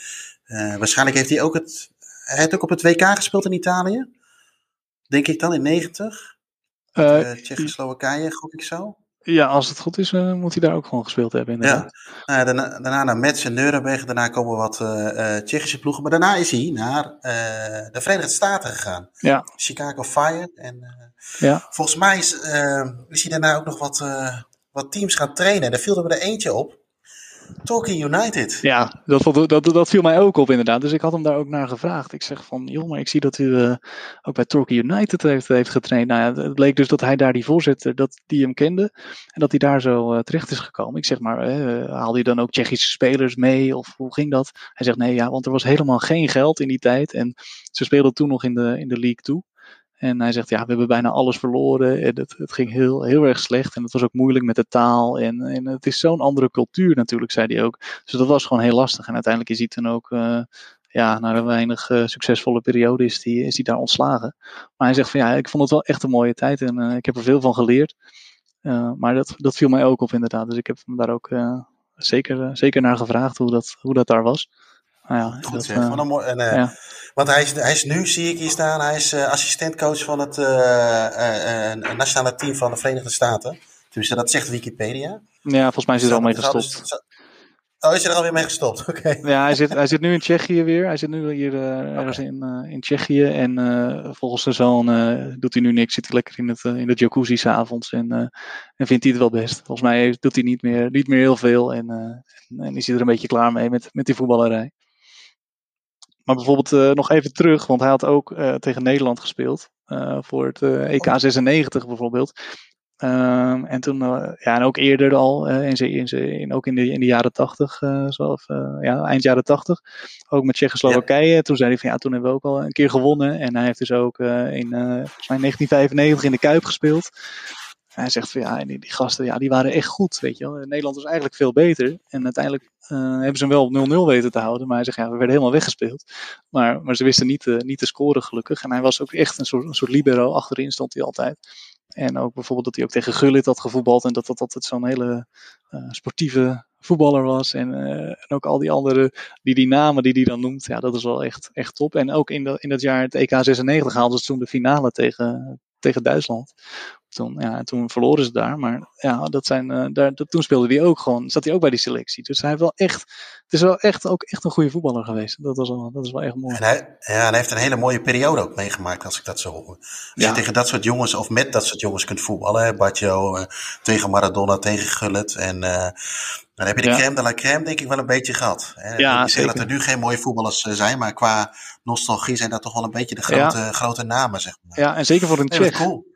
A: waarschijnlijk heeft hij ook het hij heeft ook op het WK gespeeld in Italië. Denk ik dan in 90. Uh, uh, Tsjechoslowakije, gok ik zo.
B: Ja, als het goed is, uh, moet hij daar ook gewoon gespeeld hebben. Inderdaad.
A: Ja, uh, daarna, daarna naar Metz en Nuremberg. Daarna komen wat uh, Tsjechische ploegen. Maar daarna is hij naar de Verenigde Staten gegaan.
B: Ja.
A: Chicago Fire. En
B: ja.
A: volgens mij is, is hij daarna ook nog wat wat teams gaan trainen. En daar viel er er eentje op. Torquay United.
B: Ja, dat, dat, viel mij ook op inderdaad. Dus ik had hem daar ook naar gevraagd. Ik zeg van, joh, maar ik zie dat u eh, ook bij Torquay United heeft, heeft getraind. Nou ja, het bleek dus dat hij daar die voorzitter, dat die hem kende. En dat hij daar zo eh, terecht is gekomen. Ik zeg maar, eh, haalde je dan ook Tsjechische spelers mee? Of hoe ging dat? Hij zegt, nee, ja, want er was helemaal geen geld in die tijd. En ze speelden toen nog in de, in de League toe. En hij zegt, ja, we hebben bijna alles verloren. En het, het ging heel, heel erg slecht. En het was ook moeilijk met de taal. En, en het is zo'n andere cultuur natuurlijk, zei hij ook. Dus dat was gewoon heel lastig. En uiteindelijk is hij toen ook, eh, ja, na een weinig eh, succesvolle periode, is hij is daar ontslagen. Maar hij zegt van, ja, ik vond het wel echt een mooie tijd. En eh, ik heb er veel van geleerd. Maar dat, dat viel mij ook op inderdaad. Dus ik heb hem daar ook zeker, zeker naar gevraagd hoe dat, hoe dat daar was. Ja,
A: Goed
B: dat,
A: zeg.
B: eh,
A: een en, eh,
B: ja.
A: Want hij is, hij is nu, zie ik hier staan, hij is eh, assistentcoach van het nationale team van de Verenigde Staten. Dus dat zegt Wikipedia.
B: ja, volgens mij is hij er al mee gestopt.
A: Oh, is er alweer mee gestopt? *laughs* Oké.
B: Ja, hij zit, hij zit nu in Tsjechië weer. Hij zit nu hier ergens in, in Tsjechië. En volgens zijn zoon doet hij nu niks. Zit hij lekker in, het, in de jacuzzi s'avonds. En, en vindt hij het wel best. Volgens mij doet hij niet meer, niet meer heel veel. En, en, en is hij er een beetje klaar mee met, met die voetballerij. Maar bijvoorbeeld eh, nog even terug. Want hij had ook eh, tegen Nederland gespeeld. eh, voor het EK 96 bijvoorbeeld. Ehm, en toen, ja, en ook eerder al, in ze, in ook in de, in de jaren tachtig, eh zo, of, eh, ja, eind jaren tachtig, ook met Tsjechoslowakije. Toen zei hij van ja, toen hebben we ook al een keer gewonnen. En hij heeft dus ook in eh, volgens mij 1995 in de Kuip gespeeld. Hij zegt van ja, die, gasten, ja, die waren echt goed, weet je wel. Nederland was eigenlijk veel beter. En uiteindelijk eh, hebben ze hem wel op 0-0 weten te houden. Maar hij zegt ja, we werden helemaal weggespeeld. Maar, maar ze wisten niet, eh, niet te scoren gelukkig. En hij was ook echt een soort, een soort libero. Achterin stond hij altijd. En ook bijvoorbeeld dat hij ook tegen Gullit had gevoetbald. En dat dat altijd zo'n hele eh, sportieve voetballer was. En, en ook al die andere, die, die namen die hij dan noemt. Ja, dat is wel echt, echt top. En ook in, de, in dat jaar het EK 96 haalden ze toen de finale tegen, tegen Duitsland. Toen, ja, en toen verloren ze daar. Maar ja, dat zijn, eh, daar, dat, toen speelde hij ook gewoon. Zat hij ook bij die selectie. Dus hij heeft wel echt. Het is wel echt ook echt een goede voetballer geweest. Dat, was wel, dat is wel echt mooi.
A: En hij, ja, en hij heeft een hele mooie periode ook meegemaakt, als ik dat zo hoor. Als
B: Ja.
A: je tegen dat soort jongens, of met dat soort jongens kunt voetballen, hè, Batjo, eh, tegen Maradona, tegen Gullit. En eh, dan heb je de
B: Ja.
A: crème de la crème, denk ik, wel een beetje gehad. Hè.
B: Ja,
A: ik zeg dat er nu geen mooie voetballers zijn, maar qua nostalgie zijn dat toch wel een beetje de grote, grote namen, zeg maar.
B: Ja, en zeker voor een Tsjech.
A: cool.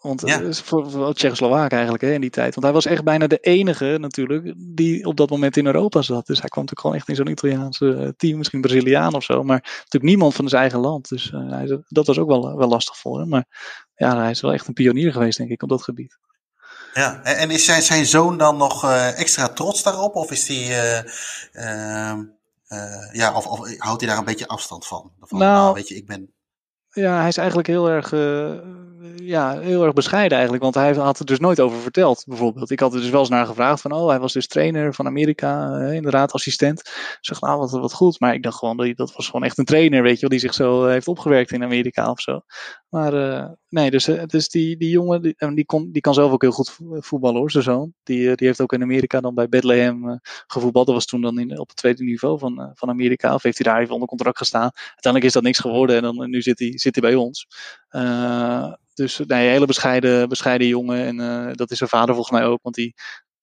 B: Want
A: Ja.
B: eh, voor, voor Tsjechoslowaken eigenlijk hè, in die tijd. Want hij was echt bijna de enige natuurlijk die op dat moment in Europa zat. Dus hij kwam natuurlijk gewoon echt in zo'n Italiaanse eh, team. Misschien Braziliaan of zo. Maar natuurlijk niemand van zijn eigen land. Dus eh, hij, dat was ook wel, wel lastig voor hem. Maar ja, hij is wel echt een pionier geweest denk ik op dat gebied.
A: Ja, en is zijn, zijn zoon dan nog extra trots daarop? Of is die, eh, ehm, eh, ja, of, of houdt hij daar een beetje afstand van? Van,
B: Nou,
A: nou, weet je, ik ben...
B: Ja, hij is eigenlijk heel erg, ja, heel erg bescheiden eigenlijk. Want hij had het dus nooit over verteld, bijvoorbeeld. Ik had er dus wel eens naar gevraagd van, oh, hij was dus trainer van Amerika, eh, inderdaad, assistent. Ik zeg, nou, wat, wat goed. Maar ik dacht gewoon, dat, was gewoon echt een trainer, weet je wel, die zich zo eh, heeft opgewerkt in Amerika of zo. Maar eh, nee, dus, eh, dus die, die jongen, die, die, die kan zelf ook heel goed vo- voetballen hoor, zijn zoon. Die, eh, die heeft ook in Amerika dan bij Bethlehem eh, gevoetbald. Dat was toen dan in, op het tweede niveau van, eh, van Amerika. Of heeft hij daar even onder contract gestaan. Uiteindelijk is dat niks geworden en dan, nu zit hij, zit hij bij ons. Eh, dus nee, een hele bescheiden, bescheiden jongen. En eh, dat is zijn vader volgens mij ook. Want die,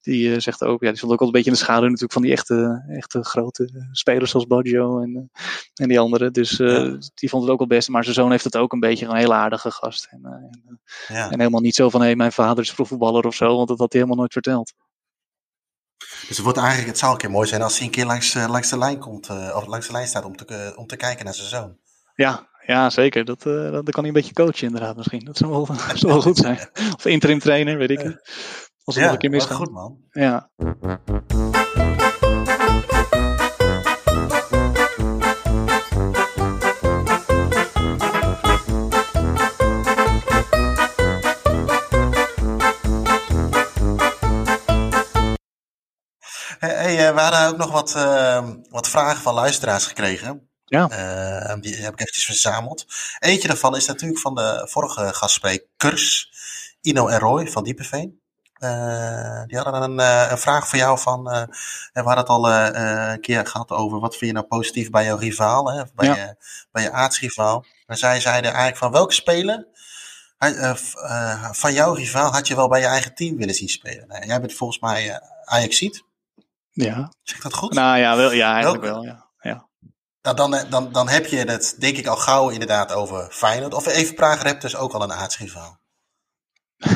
B: die eh, zegt ook, ja, die stond ook al een beetje in de schaduw natuurlijk van die echte, echte grote spelers zoals Baggio en, en die anderen. Dus
A: Ja.
B: die vond het ook wel best. Maar zijn zoon heeft het ook een beetje een hele aardige gast. En, en,
A: Ja.
B: en helemaal niet zo van, hé, mijn vader is profvoetballer of zo. Want dat had hij helemaal nooit verteld.
A: Dus het, wordt eigenlijk, het zou een keer mooi zijn als hij een keer langs, langs de lijn komt, of langs de lijn staat om te, om te kijken naar zijn zoon.
B: Ja, ja zeker. Dat, eh, dat, kan hij een beetje coachen inderdaad misschien. Dat zou wel, *laughs* zou wel goed zijn. Of interim trainer, weet ik niet. Als het nog een keer misgaat.
A: goed man.
B: Ja.
A: Hey, hey, eh, we hadden ook nog wat, eh, wat vragen van luisteraars gekregen.
B: Ja.
A: Eh, die heb ik eventjes verzameld. Eentje daarvan is natuurlijk van de vorige gastspreekers, Ino en Roy van Diepenveen. Eh, die hadden een, eh, een vraag voor jou van, we hadden het al een keer gehad over wat vind je nou positief bij jouw rivaal, hè, bij,
B: Ja.
A: je, bij je aartsrivaal. En zij zeiden eigenlijk van welke speler van jouw rivaal had je wel bij je eigen team willen zien spelen. Nee, jij bent volgens mij Ajaxiet.
B: Ja.
A: Zeg ik dat goed?
B: Nou ja, wel, ja eigenlijk wel. Ja. Ja.
A: Nou, dan, dan, dan heb je het denk ik al gauw inderdaad over Feyenoord. Of even Praag Raptors ook al een aardsrivaal. *laughs*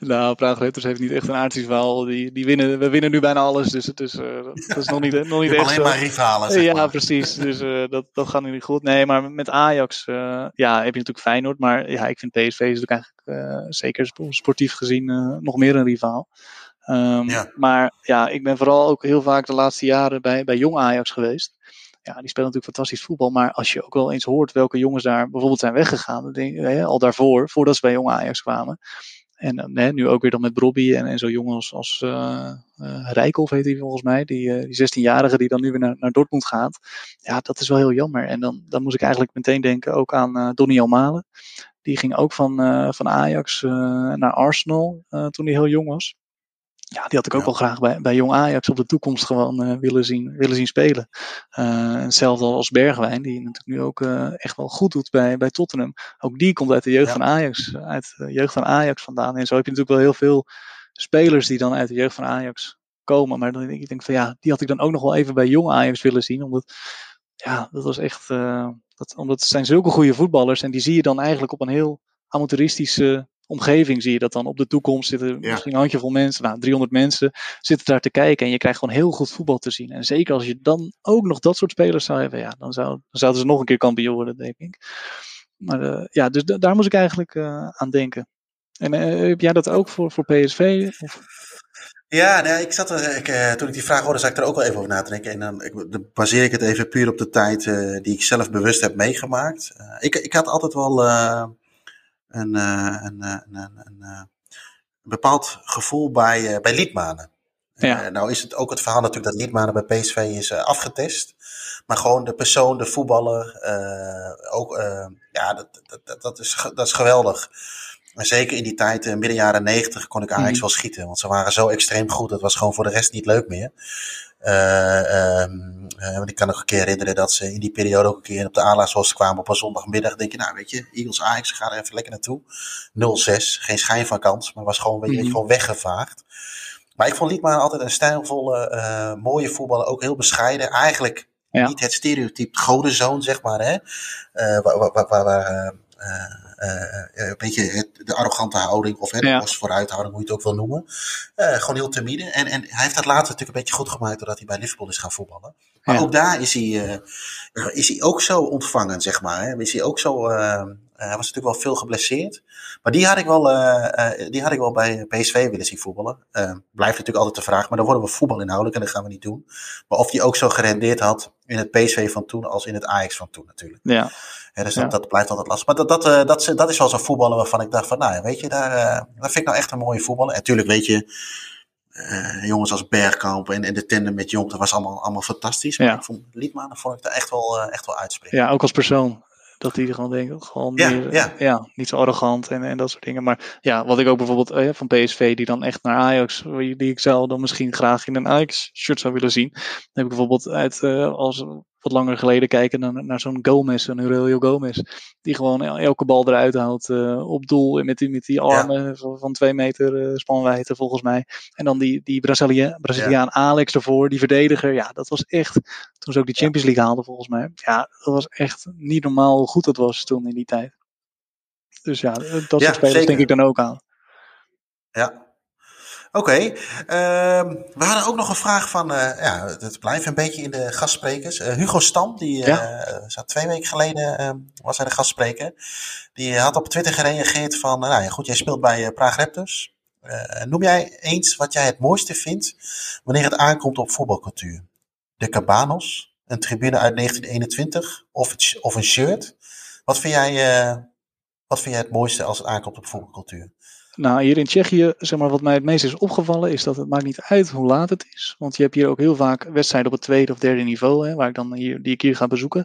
B: nou, Praag Raptors heeft niet echt een aardsrivaal. Die, die winnen, we winnen nu bijna alles, dus het is, uh, dat is nog niet, nog niet echt...
A: alleen maar rivalen, zeg
B: Ja,
A: maar.
B: precies. *laughs* Dus uh, dat, dat gaat nu niet goed. Nee, maar met Ajax uh, ja, heb je natuurlijk Feyenoord. Maar ja, ik vind PSV is natuurlijk eigenlijk zeker sportief gezien nog meer een rivaal. Um, ja. Maar ja, ik ben vooral ook heel vaak de laatste jaren bij, bij jong Ajax geweest. Ja, die spelen natuurlijk fantastisch voetbal. Maar als je ook wel eens hoort welke jongens daar bijvoorbeeld zijn weggegaan. Denk, hè, al daarvoor, voordat ze bij jong Ajax kwamen. En hè, nu ook weer dan met Brobby en, en zo jongens als uh, uh, Rijkoff heet hij volgens mij. Die, die 16-jarige die dan nu weer naar, naar Dortmund gaat. Ja, dat is wel heel jammer. En dan, dan moest ik eigenlijk meteen denken ook aan Donny Almalen. Die ging ook van, van Ajax naar Arsenal toen hij heel jong was. Ja, die had ik ook ja. wel graag bij, bij Jong Ajax op de toekomst gewoon uh, willen, zien, willen zien spelen. Uh, hetzelfde als Bergwijn, die natuurlijk nu ook uh, echt wel goed doet bij, bij Tottenham. Ook die komt uit de jeugd ja. van Ajax, uit de jeugd van Ajax vandaan. En zo heb je natuurlijk wel heel veel spelers die dan uit de jeugd van Ajax komen. Maar dan denk ik denk van ja, die had ik dan ook nog wel even bij Jong Ajax willen zien. Omdat, ja, dat was echt, dat, omdat het zijn zulke goede voetballers. En die zie je dan eigenlijk op een heel amateuristische omgeving zie je dat dan op de toekomst zitten ja. misschien een handjevol mensen, nou 300 mensen zitten daar te kijken en je krijgt gewoon heel goed voetbal te zien. En zeker als je dan ook nog dat soort spelers zou hebben, ja, dan, zou, dan zouden ze nog een keer kampioen worden, denk ik. Maar uh, ja, dus daar moest ik eigenlijk uh, aan denken. En uh, heb jij dat ook voor, voor PSV? Of?
A: Ja, nee, ik zat er, ik, toen ik die vraag hoorde, zat ik er ook wel even over na te denken. En dan, ik, dan baseer ik het even puur op de tijd die ik zelf bewust heb meegemaakt. Ik, ik had altijd wel een, een, een, een, een, bepaald gevoel bij, bij Liedmanen.
B: Ja.
A: nou is het ook het verhaal natuurlijk dat Liedmanen bij PSV is afgetest. Maar gewoon de persoon, de voetballer, ook, ja, dat, dat, dat, is, dat is geweldig. Zeker in die tijd, midden jaren negentig, kon ik Ajax mm. wel schieten. Want ze waren zo extreem goed. Dat was gewoon voor de rest niet leuk meer. Uh, um, uh, ik kan nog een keer herinneren dat ze in die periode ook een keer op de Ala's kwamen op een zondagmiddag. denk je, nou weet je, Eagles Ajax, ga er even lekker naartoe. 0-6, geen schijn van kans, maar was gewoon, weet je, mm. gewoon weggevaagd. Maar ik vond Liedman altijd een stijlvolle, mooie voetballer. Ook heel bescheiden. Eigenlijk ja. niet het stereotype godenzoon, zeg maar. Hè? waar, waar, waar, waar uh, een beetje het, de arrogante houding of het ja. vooruithouding, hoe je het ook wil noemen. Uh, gewoon heel timide. En, en hij heeft dat later natuurlijk een beetje goed gemaakt doordat hij bij Liverpool is gaan voetballen. Maar ja. ook daar is hij, is hij ook zo ontvangen, zeg maar. Hè? Is hij ook zo, hij was natuurlijk wel veel geblesseerd. Maar die had ik wel, die had ik wel bij PSV willen zien voetballen. blijft natuurlijk altijd de vraag, maar dan worden we voetbalinhoudelijk en dat gaan we niet doen. Maar of die ook zo gerendeerd had in het PSV van toen als in het Ajax van toen natuurlijk.
B: Ja.
A: Dus dat, ja. dat, blijft altijd lastig. Maar dat, dat, uh, dat, dat is wel zo'n voetballer waarvan ik dacht van, nou weet je, daar, uh, dat vind ik nou echt een mooie voetballer. En natuurlijk weet je, uh, jongens als Bergkamp en, en de tandem met Jong, dat was allemaal, allemaal fantastisch. Maar
B: ja.
A: ik vond Liedman, dat vond ik daar echt wel, echt wel.
B: Ja, ook als persoon. Dat die er gewoon denkt, gewoon
A: ja,
B: meer,
A: ja.
B: ja, niet zo arrogant en, en dat soort dingen. Maar ja, wat ik ook bijvoorbeeld eh, van PSV, die dan echt naar Ajax, die ik zou dan misschien graag in een Ajax-shirt zou willen zien. Dan heb ik bijvoorbeeld uit, uh, als wat langer geleden kijken naar, naar zo'n Gomez, een Aurelio Gomez. Die gewoon elke bal eruit haalt uh, op doel met die, met die armen ja. van, van twee meter uh, spanwijdte volgens mij. En dan die, die Brazilia, Braziliaan ja. Alex ervoor, die verdediger. Ja, dat was echt, toen ze ook die Champions League haalden volgens mij. Ja, dat was echt niet normaal hoe goed dat was toen in die tijd. Dus ja, dat soort spelers zeker. denk ik dan ook aan.
A: Ja, Oké, okay. uh, we hadden ook nog een vraag van, uh, ja, het blijft een beetje in de gastsprekers. Uh, Hugo Stam, die ja. zat twee weken geleden, ehm, was hij de gastspreker. Die had op Twitter gereageerd van, nou ja, goed, jij speelt bij Praag Raptors. noem jij eens wat jij het mooiste vindt wanneer het aankomt op voetbalcultuur? De Cabanos, een tribune uit 1921 of, het, of een shirt? Wat vind, jij, wat vind jij het mooiste als het aankomt op voetbalcultuur?
B: Nou, hier in Tsjechië, zeg maar, wat mij het meest is opgevallen, is dat het maakt niet uit hoe laat het is. Want je hebt hier ook heel vaak wedstrijden op het tweede of derde niveau, hè, waar ik dan hier, die ik hier ga bezoeken.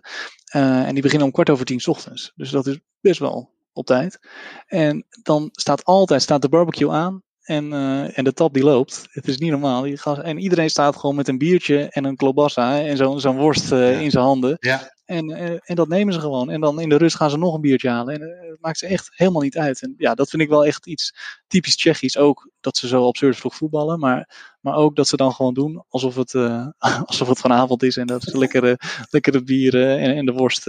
B: Uh, en die beginnen om kwart over tien ochtends. Dus dat is best wel op tijd. En dan staat altijd staat de barbecue aan. En, uh, en de tap die loopt. Het is niet normaal. En iedereen staat gewoon met een biertje en een klobassa en zo'n zo'n worst uh, ja. in zijn handen.
A: Ja.
B: En, en dat nemen ze gewoon. En dan in de rust gaan ze nog een biertje halen. En het maakt ze echt helemaal niet uit. En ja, dat vind ik wel echt iets typisch Tsjechisch. Ook dat ze zo absurd vroeg voetballen. Maar, maar ook dat ze dan gewoon doen alsof het, *laughs* alsof het vanavond is. En dat ze lekkere, lekkere bieren en, en de worst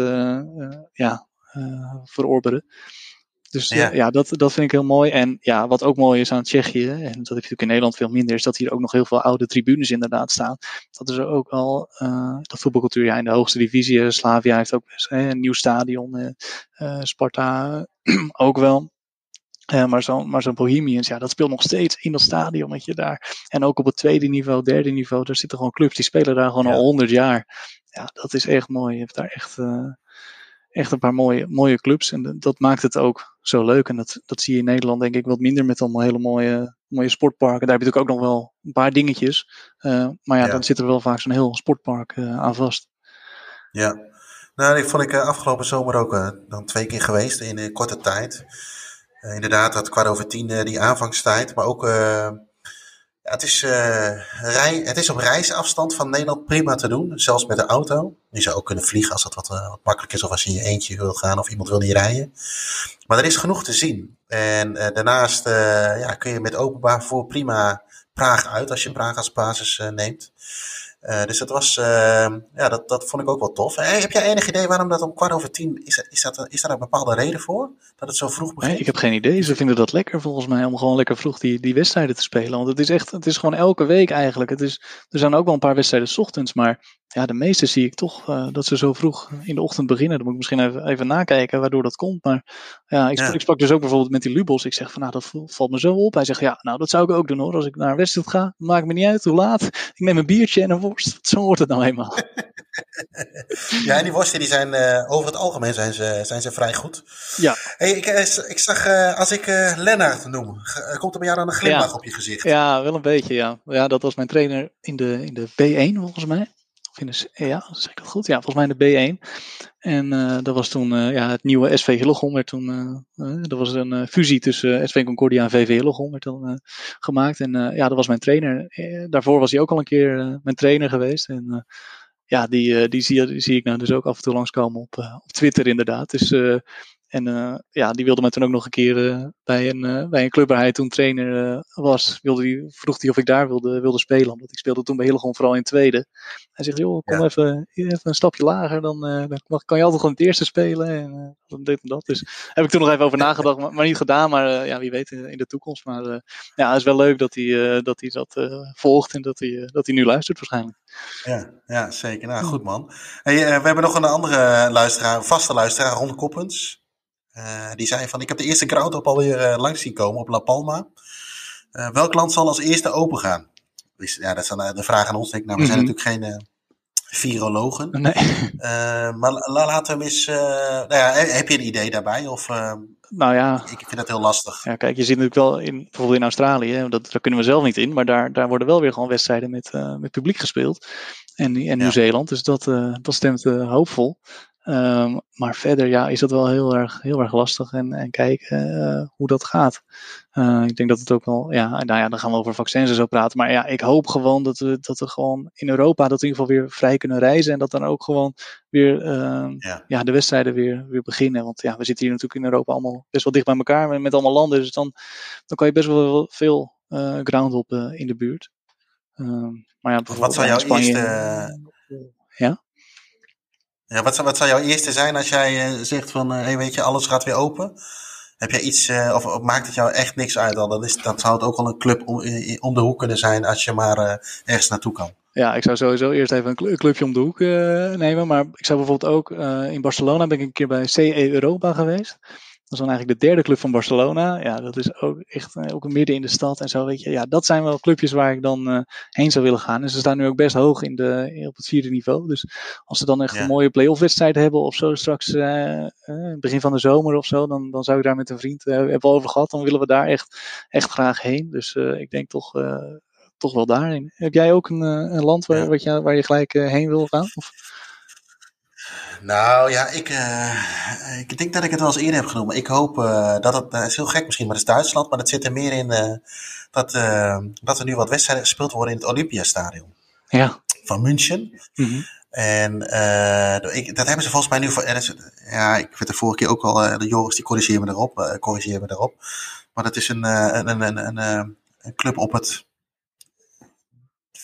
B: ja, verorberen. Dus ja, uh, ja dat, dat vind ik heel mooi. En ja, wat ook mooi is aan Tsjechië, en dat heb je natuurlijk in Nederland veel minder, is dat hier ook nog heel veel oude tribunes inderdaad staan. Dat is er ook al, uh, dat voetbalcultuur ja, in de hoogste divisie, Slavia heeft ook best, hè, een nieuw stadion, uh, Sparta *clears throat* ook wel. Uh, maar zo'n maar zo'n Bohemians, ja, dat speelt nog steeds in dat stadion je daar. En ook op het tweede niveau, derde niveau, daar zitten gewoon clubs die spelen daar gewoon ja. al honderd jaar. Ja, dat is echt mooi. Je hebt daar echt, uh, echt een paar mooie, mooie clubs. En dat maakt het ook zo leuk. En dat, dat zie je in Nederland denk ik wat minder met allemaal hele mooie, mooie sportparken. Daar heb je natuurlijk ook nog wel een paar dingetjes. Uh, maar ja, ja, dan zit er wel vaak zo'n heel sportpark uh, aan vast.
A: Ja, nou, die vond ik uh, afgelopen zomer ook dan twee keer geweest in korte tijd. inderdaad, dat kwart over tien die aanvangstijd. Maar ook het, is, uh, rij, het is op reisafstand van Nederland prima te doen, zelfs met de auto. Je zou ook kunnen vliegen als dat wat, uh, makkelijk is, of als je in je eentje wil gaan of iemand wil niet rijden. Maar er is genoeg te zien. En uh, daarnaast ja, kun je met openbaar vervoer prima Praag uit, als je Praag als basis neemt. Uh, dus dat was, uh, ja, dat, dat vond ik ook wel tof. Hey, heb jij enig idee waarom dat om kwart over tien, is, is, dat, is daar een bepaalde reden voor? Dat het zo vroeg begint?
B: Nee, ik heb geen idee. Ze vinden dat lekker volgens mij, om gewoon lekker vroeg die, die wedstrijden te spelen. Want het is echt, het is gewoon elke week eigenlijk. Het is, er zijn ook wel een paar wedstrijden s ochtends, maar ja, de meeste zie ik toch uh, dat ze zo vroeg in de ochtend beginnen. Dan moet ik misschien even, even nakijken waardoor dat komt. Maar ja ik, ja. ik sprak dus ook bijvoorbeeld met die Lubos. Ik zeg van nou, dat valt me zo op. Hij zegt ja, nou dat zou ik ook doen hoor. Als ik naar een wedstrijd ga, maakt me niet uit hoe laat. Ik neem een biertje en een worst. *laughs* Zo wordt het nou eenmaal. *laughs*
A: ja, en die worsten die zijn uh, over het algemeen zijn ze, zijn ze vrij goed.
B: Ja.
A: Hey, ik, ik zag, uh, als ik uh, Lennart noem, komt er bij jou dan een glimlach
B: ja.
A: op je gezicht?
B: Ja, wel een beetje ja. Ja, dat was mijn trainer in de, in de B1 volgens mij. Ja, zeg ik dat goed? Ja, volgens mij de B1. En uh, dat was toen uh, ja, het nieuwe SV Hillegom werd toen, dat was een fusie tussen SV Concordia en VV Hillegom werd dan gemaakt. En ja, dat was mijn trainer. daarvoor was hij ook al een keer mijn trainer geweest. En ja, die, die, zie, zie ik nou dus ook af en toe langskomen op, op Twitter inderdaad. Dus en uh, ja, die wilde me toen ook nog een keer uh, bij, een, uh, bij een club waar hij toen trainer was. Wilde die, vroeg hij of ik daar wilde, wilde spelen. Omdat ik speelde toen bij Hillegom vooral in tweede. Hij zegt, joh, kom ja. even, even een stapje lager. Dan, dan kan je altijd gewoon het eerste spelen. En dan dit en dat. Dus heb ik toen nog even over nagedacht. Maar, maar niet gedaan. Maar ja, wie weet in, in, de toekomst. Maar ja, het is wel leuk dat hij dat, hij dat volgt. En dat hij, dat hij nu luistert waarschijnlijk.
A: Ja, ja zeker. Nou, goed man. Hey, we hebben nog een andere luisteraar, vaste luisteraar, Ron Koppens. Uh, die zei van, ik heb de eerste ground op alweer uh, langs zien komen op La Palma. Uh, welk land zal als eerste open gaan? Dus, ja, dat is de vraag aan ons. Denk ik. Nou, we zijn mm -hmm. natuurlijk geen virologen.
B: Nee. *laughs*
A: maar la, laten we eens... nou ja, heb je een idee daarbij? Of,
B: nou ja.
A: Ik, vind dat heel lastig.
B: Ja, kijk, je ziet natuurlijk wel in, bijvoorbeeld in Australië, dat, daar kunnen we zelf niet in, maar daar, daar worden wel weer gewoon wedstrijden met, met publiek gespeeld. En, en Nieuw-Zeeland, dus dat, dat stemt hoopvol. Um, maar verder ja, is dat wel heel erg, heel erg lastig en, en kijken uh, hoe dat gaat. Uh, ik denk dat het ook wel, ja, nou ja, dan gaan we over vaccins en zo praten. Maar ja, ik hoop gewoon dat we, dat we gewoon in Europa dat in ieder geval weer vrij kunnen reizen. En dat dan ook gewoon weer uh, ja. ja. de wedstrijden weer, weer beginnen. Want ja, we zitten hier natuurlijk in Europa allemaal best wel dicht bij elkaar met, met allemaal landen. Dus dan, dan kan je best wel veel uh, ground op in de buurt. maar ja,
A: Wat zou jouw
B: Spanje,
A: eerste...
B: Ja?
A: Ja, wat, zou, wat zou jouw eerste zijn als jij uh, zegt van, uh, hey, weet je, alles gaat weer open? Heb jij iets, uh, of, maakt het jou echt niks uit al? Dan, is, dan zou het ook wel een club om, om de hoek kunnen zijn als je maar ergens naartoe kan.
B: Ja, ik zou sowieso eerst even een clubje om de hoek nemen. Maar ik zou bijvoorbeeld ook, in Barcelona ben ik een keer bij CE Europa geweest. Dat is dan eigenlijk de derde club van Barcelona. Ja, dat is ook echt uh, ook midden in de stad en zo. Weet je. Ja, dat zijn wel clubjes waar ik dan uh, heen zou willen gaan. En ze staan nu ook best hoog in de, op het vierde niveau. Dus als ze dan echt ja. een mooie play-off wedstrijd hebben of zo straks uh, begin van de zomer of zo, dan, dan zou ik daar met een vriend hebben over gehad. Dan willen we daar echt, echt graag heen. Dus ik denk toch, toch wel daarin. Heb jij ook een, een land waar, ja. wat je, waar je gelijk heen wil gaan? Of?
A: Nou ja, ik, uh, ik denk dat ik het wel eens eerder heb genoemd. Ik hoop uh, dat het, dat is heel gek misschien, maar het is Duitsland. Maar het zit er meer in uh, dat, dat er nu wat wedstrijden gespeeld worden in het Olympiastadion.
B: Ja.
A: Van München.
B: Mm -hmm.
A: En ik, dat hebben ze volgens mij nu voor. Ja, ik werd de vorige keer ook al. De Joris die corrigeer me erop. Corrigeer me erop. Maar dat is een, een, een, een, een, club op het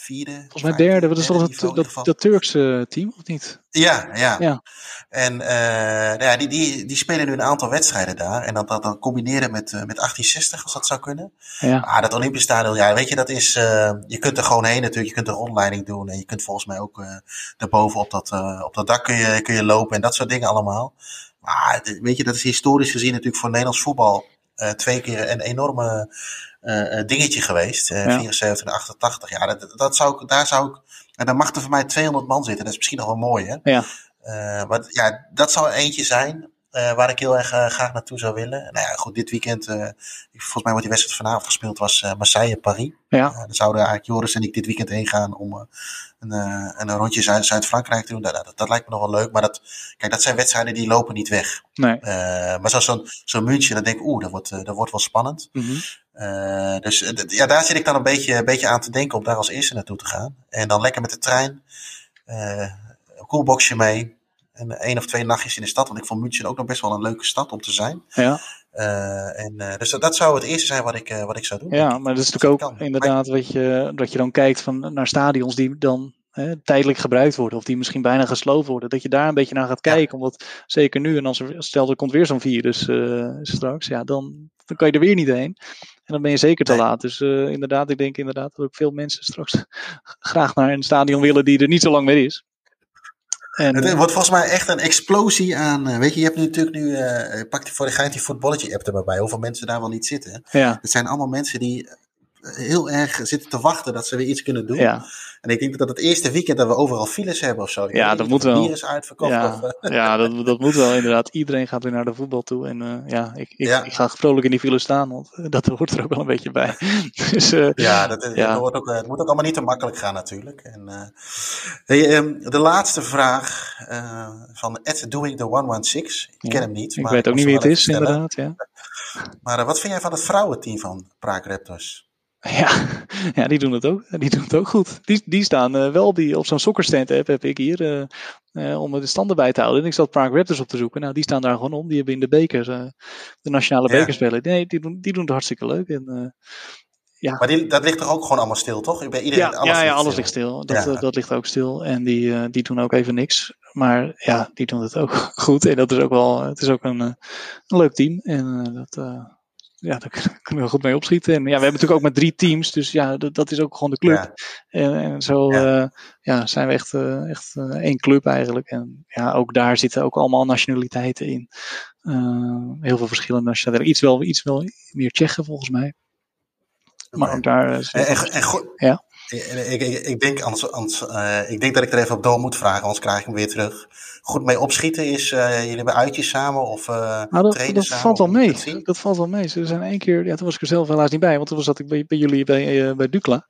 A: vierde.
B: Volgens mij derde. Wat is dat, dat, dat, dat Turkse team of niet?
A: Ja, ja. ja. En uh, ja, die, die, die spelen nu een aantal wedstrijden daar. En dat, dat dan combineren met, uh, met 1860, als dat zou kunnen. Ja. Ah, dat Olympisch Stadion, ja, weet je, dat is. Uh, je kunt er gewoon heen natuurlijk. Je kunt een rondleiding doen. En je kunt volgens mij ook daarboven op dat, op dat dak kun je, kun je lopen en dat soort dingen allemaal. Maar weet je, dat is historisch gezien natuurlijk voor Nederlands voetbal twee keer een enorme dingetje geweest. Ja. 74 en 88. Ja, dat, dat zou ik, daar zou ik. En dan mag er voor mij 200 man zitten. Dat is misschien nog wel mooi, hè?
B: Ja.
A: Uh, maar ja, dat zou eentje zijn uh, waar ik heel erg uh, graag naartoe zou willen. Nou ja, goed, dit weekend, volgens mij wordt die wedstrijd vanavond gespeeld, was Marseille-Paris.
B: Ja.
A: dan zouden eigenlijk Joris en ik dit weekend heen gaan om een, een rondje Zuid-Frankrijk te doen. Dat, dat, dat, lijkt me nog wel leuk, maar dat, kijk, dat zijn wedstrijden die lopen niet weg.
B: Nee.
A: maar zoals zo'n zo München, dan denk ik, oeh, dat wordt, dat wordt wel spannend.
B: Mm
A: -hmm. dus ja, daar zit ik dan een beetje, een beetje aan te denken om daar als eerste naartoe te gaan. En dan lekker met de trein koelboxje mee. En één of twee nachtjes in de stad. Want ik vond München ook nog best wel een leuke stad om te zijn.
B: Ja.
A: Uh, en, uh, dus dat, dat, zou het eerste zijn wat ik, uh, wat ik zou doen.
B: Ja, maar dat is natuurlijk ook inderdaad wat je, dat je dan kijkt van, naar stadions die dan hè, tijdelijk gebruikt worden. Of die misschien bijna gesloopt worden. Dat je daar een beetje naar gaat kijken. Ja. Omdat zeker nu, en als er, stel er komt weer zo'n virus straks. Ja, dan, dan kan je er weer niet heen. En dan ben je zeker te nee. laat. Dus inderdaad, ik denk inderdaad dat ook veel mensen straks *laughs* graag naar een stadion willen die er niet zo lang meer is.
A: En, het wordt volgens mij echt een explosie aan. Weet je, je hebt nu natuurlijk nu. Uh, pak voor de die voetballetje app er bij. Hoeveel mensen daar wel niet zitten.
B: Ja.
A: Het zijn allemaal mensen die heel erg zitten te wachten dat ze weer iets kunnen doen.
B: Ja.
A: En ik denk dat het eerste weekend dat we overal files hebben of zo.
B: Ja, dat moet wel.
A: Virus uitverkocht.
B: Ja,
A: of,
B: ja dat, dat moet wel inderdaad. Iedereen gaat weer naar de voetbal toe. En uh, ja, ik, ik, ja. ik, ga vrolijk in die file staan, want dat hoort er ook wel een beetje bij. *laughs* dus, uh,
A: ja, dat, ja. Dat ook, het moet ook allemaal niet te makkelijk gaan natuurlijk. En, uh, hey, um, de laatste vraag van Ed Doing the 116. Ik ken hem niet.
B: Ik maar weet ook niet wie het is, inderdaad. Ja.
A: Maar wat vind jij van het vrouwenteam van Praag Raptors? *laughs*
B: Ja, ja, die doen het ook. Die doen het ook goed. Die, die staan uh, wel die, op zo'n sokkerstand app heb ik hier uh, uh, om de standen bij te houden. En ik zat Prague Raptors op te zoeken. Nou, die staan daar gewoon om. Die hebben in de beker, de nationale ja. bekerspelen. Nee, die doen, die doen het hartstikke leuk. En, ja.
A: Maar die, dat ligt er ook gewoon allemaal stil, toch? Bij iedereen,
B: ja,
A: alles
B: ja, ja,
A: ligt
B: alles
A: stil.
B: ligt stil. Dat, ja. dat ligt ook stil. En die, die doen ook even niks. Maar ja, die doen het ook *laughs* goed. En dat is ook wel, het is ook een, een leuk team. En dat ja, daar *laughs* kunnen we goed mee opschieten. En ja, we hebben natuurlijk ook met drie teams, dus ja, dat, dat is ook gewoon de club.
A: Ja.
B: En, en, zo
A: Ja.
B: uh, ja, zijn we echt, uh, echt uh, één club eigenlijk. En ja, ook daar zitten ook allemaal nationaliteiten in. heel veel verschillende nationaliteiten. Iets wel, iets wel meer Tsjechen volgens mij. Maar ook daar.
A: En, en, en go-
B: ja.
A: Ik, ik, ik, denk, anders, anders, ik denk dat ik er even op door moet vragen, anders krijg ik hem weer terug. Goed mee opschieten is, uh, jullie hebben uitjes samen of uh,
B: nou, dat, dat
A: samen?
B: valt wel mee.
A: Dat,
B: dat valt wel mee. Ze zijn één keer, ja, toen was ik er zelf helaas niet bij, want toen zat ik bij, bij jullie bij, bij Dukla.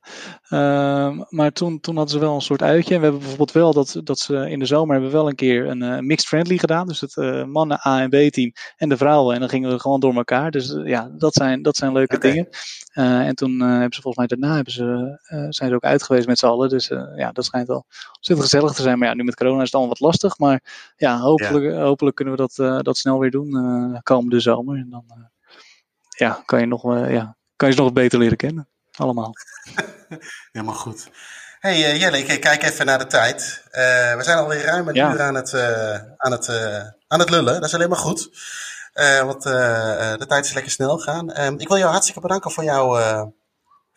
B: Uh, maar toen, toen hadden ze wel een soort uitje. En we hebben bijvoorbeeld wel dat, dat ze in de zomer hebben we wel een keer een mixed friendly gedaan. Dus het mannen A en B team en de vrouwen. En dan gingen we gewoon door elkaar. Dus ja, dat zijn, dat zijn leuke okay. dingen. en toen hebben ze volgens mij daarna hebben ze, zijn ze ook uit geweest met z'n allen. Dus ja, dat schijnt wel ontzettend gezellig te zijn. Maar ja, nu met corona is het allemaal wat lastig. Maar ja, hopelijk, ja. hopelijk kunnen we dat, uh, dat snel weer doen uh, komende zomer. En dan ja, kan je, nog, ja, kan je ze nog beter leren kennen. Allemaal. *laughs*
A: Helemaal goed. Hey Jelle, ik kijk even naar de tijd. we zijn alweer ruim een ja. uur aan het, aan, het, aan het lullen. Dat is alleen maar goed. want de tijd is lekker snel gaan. Ehm, ik wil jou hartstikke bedanken voor jouw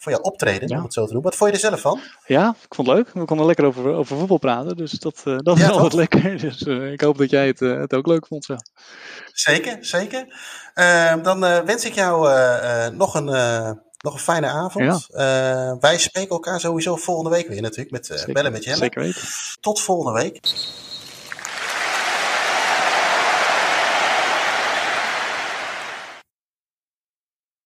A: voor jouw optreden, ja. om het zo te doen. Wat vond je er zelf van?
B: Ja, ik vond het leuk. We konden lekker over, over voetbal praten, dus dat, uh, dat ja, is altijd lekker. *laughs* Dus uh, ik hoop dat jij het, uh, het ook leuk vond. Zo.
A: Zeker, zeker. Ehm, dan wens ik jou nog, een, nog een fijne avond. Ja. wij spreken elkaar sowieso volgende week weer natuurlijk, met bellen met Jelle.
B: Zeker weten.
A: Tot volgende week.